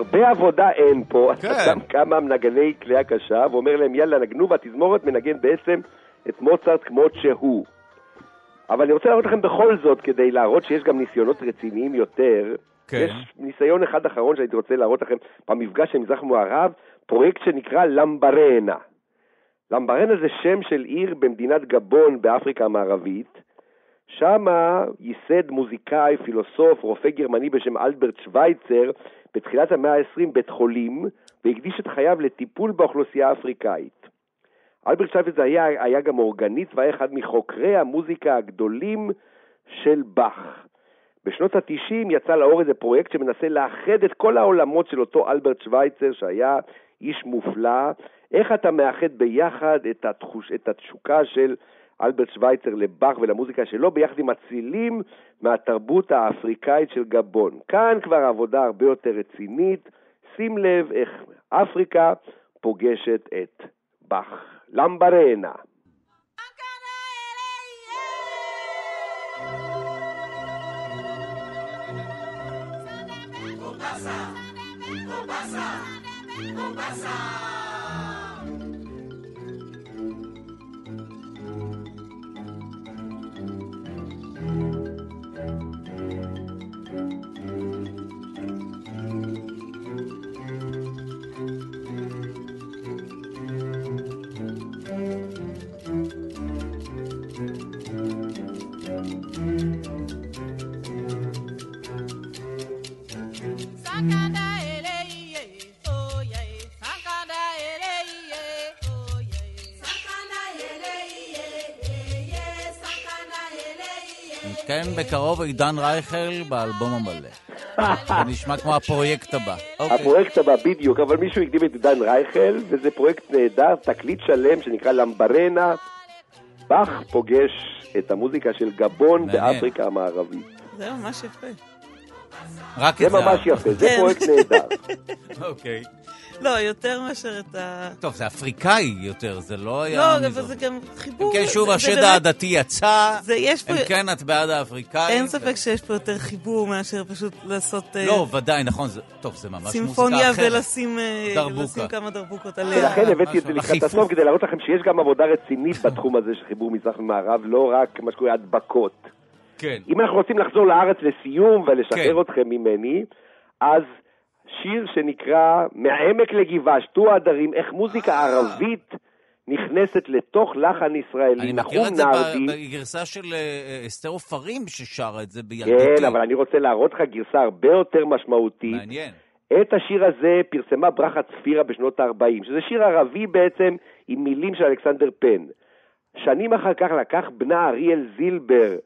הרבה עבודה אין פה. כן. אתה שם כמה מנגני כלי הקשה ואומר להם, יאללה, נגנו, והתזמורת מנגן בעצם את מוצרט כמות שהוא. אבל אני רוצה להראות לכם בכל זאת, כדי להראות שיש גם ניסיונות רציניים יותר. כן. יש ניסיון אחד אחרון שהייתי רוצה להראות לכם במפגש של מזרח מערב, פרויקט שנקרא למברנה. למברנה זה שם של עיר במדינת גבון באפריקה המערבית. שמה ייסד מוזיקאי, פילוסוף, רופא גרמני בשם אלברט שווייצר בתחילת המאה ה-20 בית חולים, והקדיש את חייו לטיפול באוכלוסייה האפריקאית. אלברט שווייצר היה, היה גם אורגניסט והיה אחד מחוקרי המוזיקה הגדולים של באך. בשנות ה-90 יצא לאור איזה פרויקט שמנסה לאחד את כל העולמות של אותו אלברט שווייצר, שהיה איש מופלא, איך אתה מאחד ביחד את, התחוש, את התשוקה של אלברט שווייצר לבאך ולמוזיקה שלו, ביחד עם הצילים מהתרבות האפריקאית של גבון. כאן כבר עבודה הרבה יותר רצינית, שים לב איך אפריקה פוגשת את באך. למברנה. כן, בקרוב עידן רייכל באלבום המלא. זה נשמע כמו הפרויקט הבא. אוקיי. הפרויקט הבא בדיוק, אבל מישהו הקדים את עידן רייכל, וזה פרויקט נהדר, תקליט שלם שנקרא למברנה. באך פוגש את המוזיקה של גבון מעניין. באפריקה המערבית. זה ממש יפה. רק זה את זה. ממש יפה, זה כן. פרויקט נהדר. אוקיי. לא, יותר מאשר את ה... טוב, זה אפריקאי יותר, זה לא היה... לא, אבל. זה גם חיבור. כן, שוב, זה- זה השד באמת- העדתי יצא. זה יש פה... אם כן, את בעד האפריקאים. אין ספק שיש פה יותר חיבור מאשר פשוט לעשות אה, לא, ודאי, נכון. זה- טוב, זה ממש מוזיקה סימפוניה אחרת. ולשים אה, כמה דרבוקות עליה. ולכן הבאתי את זה לקראת. הסוף כדי להראות לכם שיש גם עבודה רצינית בתחום הזה של חיבור מזרח ומערב, לא רק מה שקורה הדבקות. כן. אם אנחנו רוצים לחזור לארץ לסיום ולשחרר כן. אתכם ממני, אז שיר שנקרא "מעמק לגבעה, שתו העדרים, איך מוזיקה. ערבית נכנסת לתוך לחן ישראלי". אני מכיר את זה בגרסה של אה, אה, אסתר עופרים ששרה את זה בילדותי. כן, אבל אני רוצה להראות לך גרסה הרבה יותר משמעותית. מעניין. את השיר הזה פרסמה ברכה צפירה בשנות ה-40, שזה שיר ערבי בעצם עם מילים של אלכסנדר פן. שנים אחר כך לקח בנה אריאל זילבר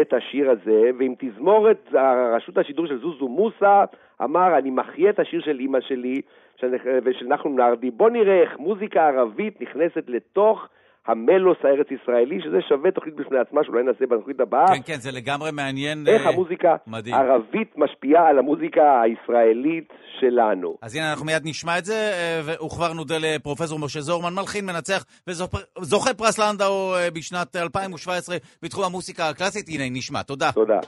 את השיר הזה, ועם תזמורת רשות השידור של זוזו מוסא, אמר, אני מחיה את השיר של אימא שלי של, ושל נחום נרדי. בוא נראה איך מוזיקה ערבית נכנסת לתוך המלוס הארץ-ישראלי, שזה שווה תוכנית בפני עצמה, שאולי נעשה בתוכנית הבאה. כן, כן, זה לגמרי מעניין. איך אה, המוזיקה. הערבית משפיעה על המוזיקה הישראלית שלנו. אז הנה, אנחנו מיד נשמע את זה, אה, וכבר נודה לפרופסור משה זורמן, מלחין, מנצח וזוכה פרס לנדאו אה, בשנת 2017 בתחום המוסיקה הקלאסית. הנה, נשמע. תודה. תודה.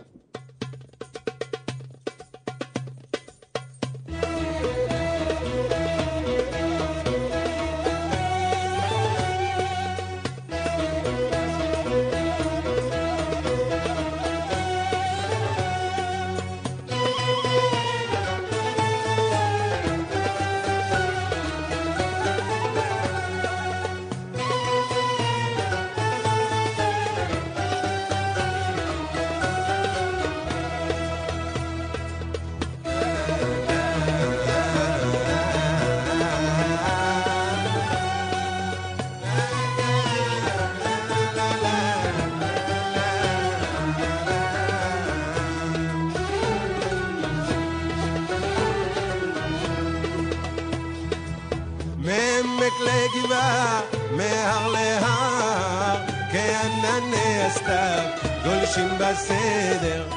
הסתיו, גולשים בסדר,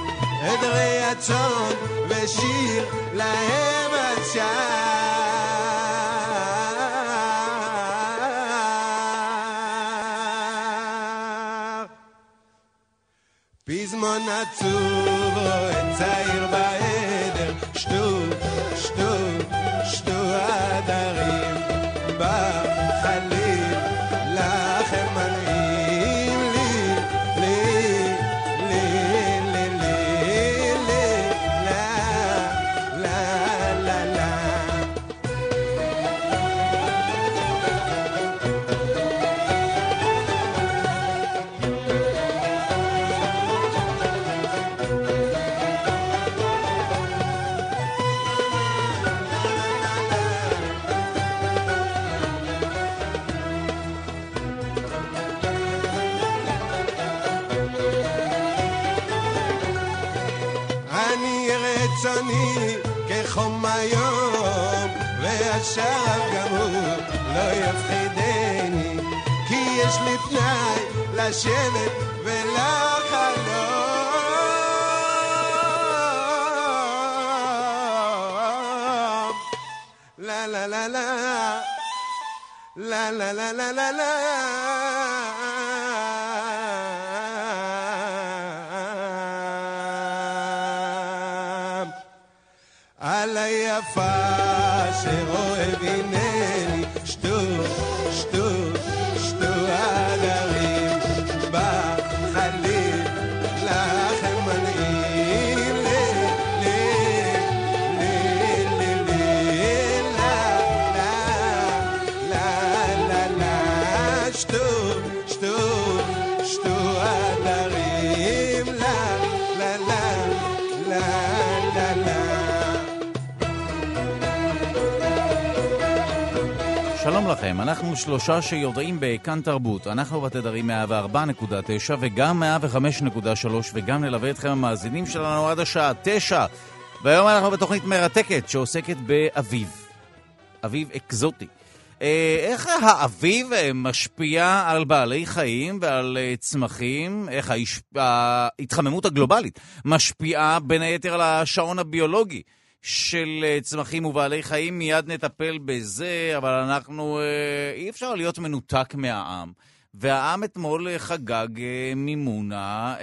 עדרי הצאן ושיר להם השער. פזמון עצוב רואה צעיר פנאי לשבת ולחלום. לה לה לה לה לה לה לה לה לה לה על לכם, אנחנו שלושה שיודעים בכאן תרבות. אנחנו בתדרים 104.9 וגם 105.3 וגם נלווה אתכם המאזינים שלנו עד השעה 9. והיום אנחנו בתוכנית מרתקת שעוסקת באביב. אביב אקזוטי. אה, איך האביב אה, משפיע על בעלי חיים ועל אה, צמחים? איך. ההתחממות הגלובלית משפיעה בין היתר על השעון הביולוגי? של אה, צמחים ובעלי חיים, מיד נטפל בזה, אבל אנחנו, אה, אי אפשר להיות מנותק מהעם. והעם אתמול אה, חגג מימונה.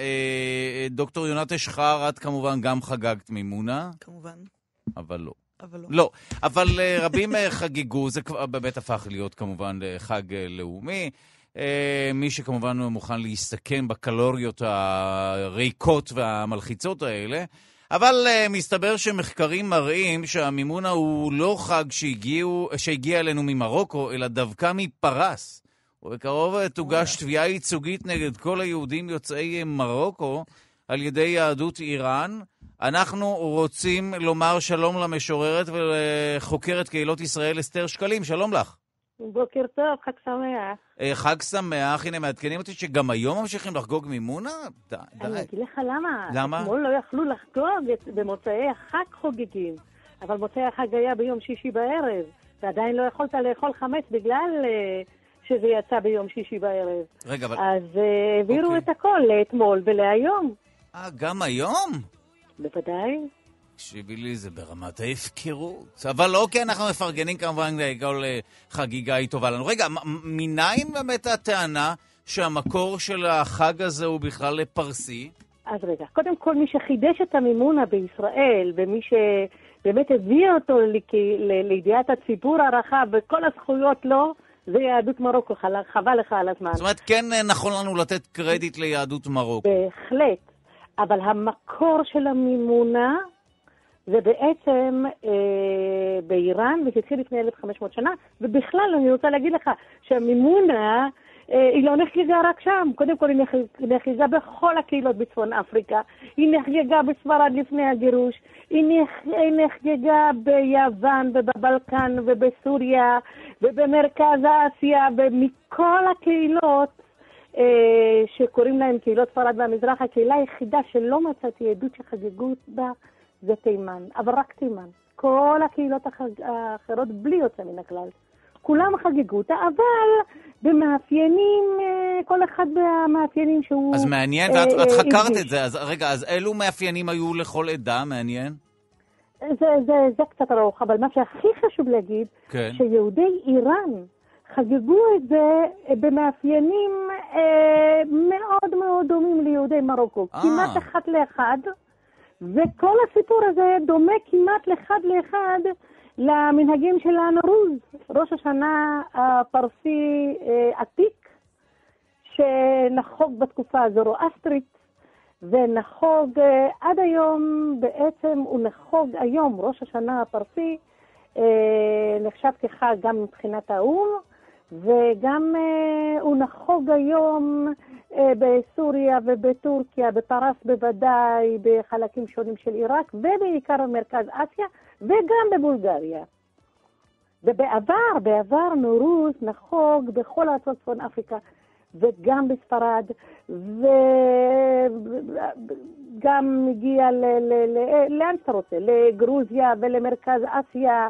דוקטור יונת אשחר, את כמובן גם חגגת מימונה, כמובן, אבל לא. אבל לא. לא, אבל רבים חגגו, זה כבר באמת הפך להיות כמובן אה, לאומי. מי שכמובן מוכן להסתכן בקלוריות הריקות והמלחיצות האלה. אבל uh, מסתבר שמחקרים מראים שהמימונה הוא לא חג שהגיעו, שהגיע אלינו ממרוקו, אלא דווקא מפרס. ובקרוב אה, תוגש תביעה ייצוגית נגד כל היהודים יוצאי אה, מרוקו על ידי יהדות איראן. אנחנו רוצים לומר שלום למשוררת ולחוקרת קהילות ישראל אסתר שקלים. שלום לך. בוקר טוב, חג שמח. אה, חג שמח, הנה מעדכנים אותי שגם היום ממשיכים לחגוג מימונה? די, אני. אגיד לך למה. למה? אתמול לא יכלו לחגוג, את- במוצאי החג חוגגים. אבל מוצאי החג היה ביום שישי בערב, ועדיין לא יכולת לאכול חמץ בגלל אה, שזה יצא ביום שישי בערב. רגע, אבל... אז אה, העבירו אוקיי. את הכל לאתמול ולהיום. אה, גם היום? בוודאי. תקשיבי לי, זה ברמת ההפקרות. אבל אוקיי, אנחנו מפרגנים כמובן כל אה, חגיגה היא טובה לנו. רגע, מניין באמת הטענה שהמקור של החג הזה הוא בכלל פרסי? אז רגע, קודם כל מי שחידש את המימונה בישראל, ומי שבאמת הביא אותו לידיעת הציבור הרחב וכל הזכויות לו, זה יהדות מרוקו, חבל לך על הזמן. זאת אומרת, כן אה, נכון לנו לתת קרדיט ליהדות מרוקו. בהחלט. אבל המקור של המימונה זה בעצם אה, באיראן, וזה התחיל לפני 1,500 שנה, ובכלל אני רוצה להגיד לך שהמימונה אה, היא לא נחגגה רק שם, קודם כל היא נחג- נחגגה בכל הקהילות בצפון אפריקה, היא נחגגה בספרד לפני הגירוש, היא, נח, היא נחגגה ביוון ובבלקן ובסוריה ובמרכז אסיה ומכל הקהילות אה, שקוראים להם קהילות ספרד והמזרח, הקהילה היחידה שלא מצאתי עדות שחגגו בה זה תימן, אבל רק תימן. כל הקהילות החג... האחרות בלי יוצא מן הכלל. כולם חגגו אותה, אבל במאפיינים, אה, כל אחד במאפיינים שהוא... אז מעניין, אה, ואת את אה, חקרת הדגיש. את זה, אז רגע, אז אילו מאפיינים היו לכל עדה? מעניין. זה, זה, זה קצת ארוך, אבל מה שהכי חשוב להגיד, כן. שיהודי איראן חגגו את זה אה, במאפיינים אה, מאוד מאוד דומים ליהודי מרוקו. אה. כמעט אחד לאחד, וכל הסיפור הזה דומה כמעט לאחד לאחד למנהגים של הנורוז, ראש השנה הפרסי אה, עתיק, שנחוג בתקופה הזורואסטרית, ונחוג אה, עד היום, בעצם הוא נחוג היום, ראש השנה הפרסי, אה, נחשב כחג גם מבחינת האו"ם, וגם הוא נחוג היום בסוריה ובטורקיה, בפרס בוודאי, בחלקים שונים של עיראק, ובעיקר במרכז אסיה, וגם בבולגריה. ובעבר, בעבר נורוז נחוג בכל ארצות צפון אפריקה, וגם בספרד, וגם הגיע ל... ל... ל... לאן שאתה רוצה, לגרוזיה ולמרכז אסיה,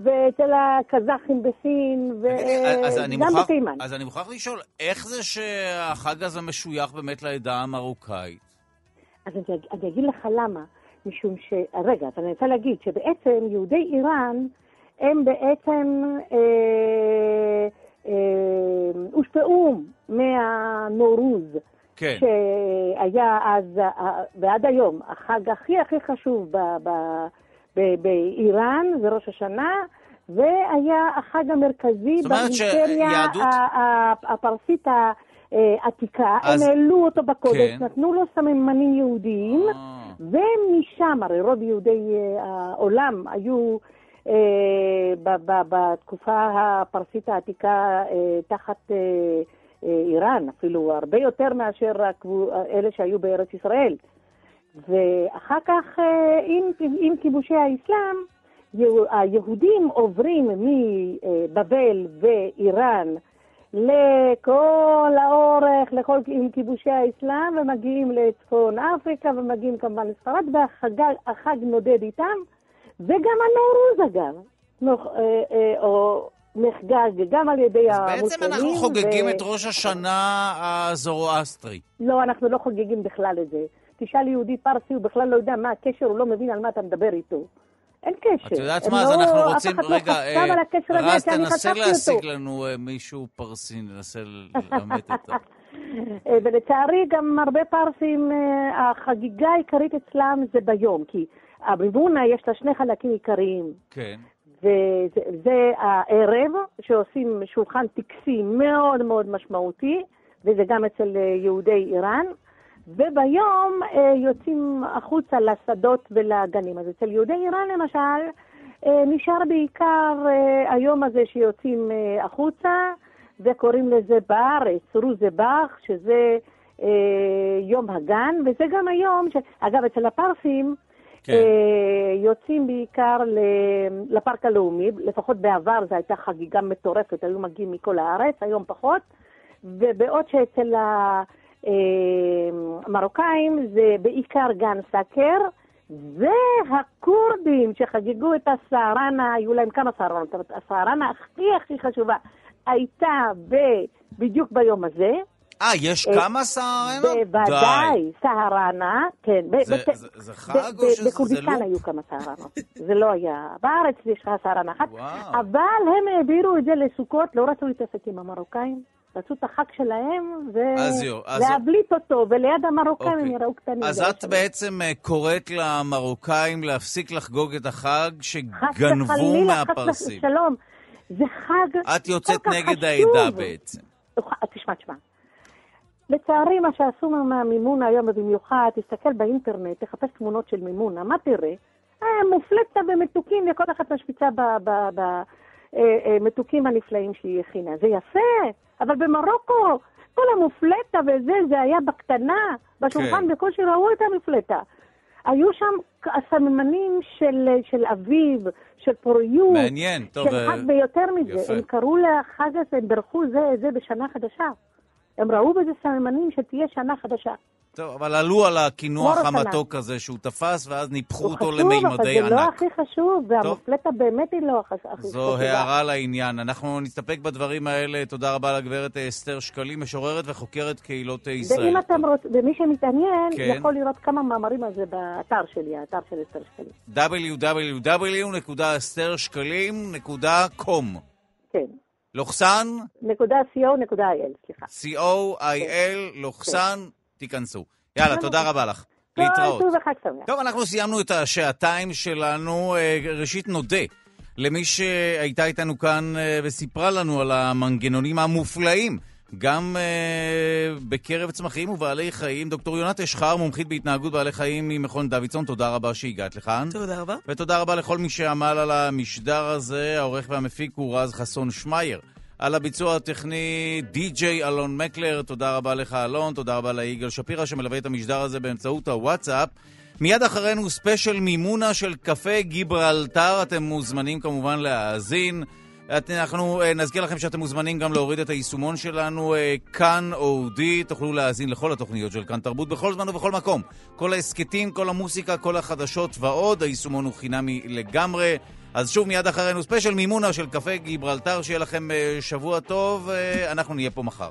ואצל הקזחים בסין, וגם בתימן. אז אני מוכרח לשאול, איך זה שהחג הזה משוייך באמת לעדה המרוקאית? אז אני, אני אגיד לך למה. משום ש... רגע, אז אני רוצה להגיד שבעצם יהודי איראן הם בעצם אה, אה, הושפעו מהנורוז, כן. שהיה אז, אה, ועד היום, החג הכי הכי חשוב ב, ב, באיראן, זה ראש השנה, והיה החג המרכזי באימפריה שיהדות- הפרסית העתיקה. אז- הם העלו אותו בקודש, כן. נתנו לו סממנים יהודיים, ומשם, הרי רוב יהודי אה, העולם היו אה, בתקופה הפרסית העתיקה אה, תחת אה, אה, איראן, אפילו הרבה יותר מאשר אלה שהיו בארץ ישראל. ואחר כך, אה, עם, עם כיבושי האסלאם, היהודים עוברים מבבל ואיראן לכל האורך, לכל עם כיבושי האסלאם, ומגיעים לצפון אפריקה, ומגיעים כמובן לספרד, והחג נודד איתם, וגם הנורוז אגב, נוח, אה, אה, או נחגג גם על ידי אז המוסלמים. בעצם אנחנו חוגגים ו- את ראש השנה הזורואסטרי. לא, אנחנו לא חוגגים בכלל את זה. תשאל יהודי פרסי, הוא בכלל לא יודע מה הקשר, הוא לא מבין על מה אתה מדבר איתו. אין קשר. את יודעת מה, אז לא- אנחנו רוצים, לא רגע, אה, רז, תנסה להשיג. לנו אה, מישהו פרסי, ננסה ללמד אותו. אה, ולצערי גם הרבה פרסים, החגיגה העיקרית אצלם זה ביום, כי הריבונה יש לה שני חלקים עיקריים. כן. וזה זה הערב, שעושים שולחן טקסי מאוד מאוד משמעותי, וזה גם אצל יהודי איראן, וביום אה, יוצאים החוצה לשדות ולגנים. אז אצל יהודי איראן למשל, אה, נשאר בעיקר אה, היום הזה שיוצאים אה, החוצה, וקוראים לזה בארץ רוזבח, שזה אה, יום הגן, וזה גם היום, ש... אגב, אצל הפרסים, כן. אה, יוצאים בעיקר ל- לפארק הלאומי, לפחות בעבר זו הייתה חגיגה מטורפת, היו מגיעים מכל הארץ, היום פחות, ובעוד שאצל המרוקאים זה בעיקר גן סאקר, והכורדים שחגגו את הסהרנה, היו להם כמה סהרנות, אבל הסהרנה הכי הכי חשובה הייתה ב, בדיוק ביום הזה. אה, יש אה, כמה סהרנות? בוודאי, סהרנה, כן. זה- זה- זה חג או שזה זה בכורדיסטן לופ? היו כמה סהרנות. זה לא היה... בארץ יש לך סהרנה אחת. אבל הם העבירו את זה לסוכות, לא רצו להתעסק עם המרוקאים. רצו את החג שלהם, אז יו, אז- ולהבליט אותו, וליד המרוקאים הם אוקיי. יראו קטנים. אז את לא בעצם אה, קוראת למרוקאים להפסיק לחגוג את החג חס שגנבו וחלילה, חס מהפרסים. ושלום. זה חג את יוצאת נגד חשוב. העדה בעצם. תשמע, תשמע. לצערי, מה שעשו מהמימונה היום, ובמיוחד, תסתכל באינטרנט, תחפש תמונות של מימונה, מה תראה? אה, מופלטה במתוקים, וכל אחת משפיצה במתוקים הנפלאים שהיא הכינה. זה יפה, אבל במרוקו, כל המופלטה וזה, זה היה בקטנה, בשולחן כן. בקושי ראו את המפלטה. היו שם הסממנים של, של אביב, של פוריות, מעניין, טוב, של אה, חג ויותר מזה. יפה. הם קראו לחג הזה, הם בירכו זה את זה בשנה חדשה. הם ראו בזה סממנים שתהיה שנה חדשה. טוב, אבל עלו על הקינוח. המתוק הזה שהוא תפס, ואז ניפחו הוא אותו חשוב, למימדי אבל זה לא ענק. הכי חשוב, והמופלטה באמת היא לא הכי הכי זו חשובה. הערה לעניין. אנחנו נסתפק בדברים האלה. תודה רבה לגברת אה, אסתר שקלים, משוררת וחוקרת קהילות אה, ישראל. ואם אתם רוצים, ומי שמתעניין, כן. יכול לראות כמה מאמרים על זה באתר שלי, האתר של אסתר שקלים. www.אסתרשקלים.com כן. לוחסן נקודה co נקודה il, סליחה. co.il לוחסן, תיכנסו. יאללה, תודה רבה לך. להתראות. טוב אנחנו סיימנו את השעתיים שלנו. אה, ראשית נודה למי שהייתה איתנו כאן אה, וסיפרה לנו על המנגנונים המופלאים. גם אה, בקרב צמחים ובעלי חיים. דוקטור יונת אשחר, מומחית בהתנהגות בעלי חיים ממכון דוידסון, תודה רבה שהגעת לכאן. תודה רבה. ותודה רבה לכל מי שעמל על המשדר הזה. העורך והמפיק הוא רז חסון שמייר. על הביצוע הטכני, די.ג'יי אלון מקלר, תודה רבה לך אלון, תודה רבה ליגאל שפירא שמלווה את המשדר הזה באמצעות הוואטסאפ. מיד אחרינו special מימונה של קפה גיברלטר, אתם מוזמנים כמובן להאזין. אנחנו אה, נזכיר לכם שאתם מוזמנים גם להוריד את היישומון שלנו, אה, כאן אודיו, תוכלו להאזין לכל התוכניות של כאן תרבות בכל זמן ובכל מקום. כל ההסכתים, כל המוסיקה, כל החדשות ועוד, היישומון הוא חינמי לגמרי. אז שוב, מיד אחרינו ספיישל מימונה של קפה גיברלטר, שיהיה לכם אה, שבוע טוב, אה, אנחנו נהיה פה מחר.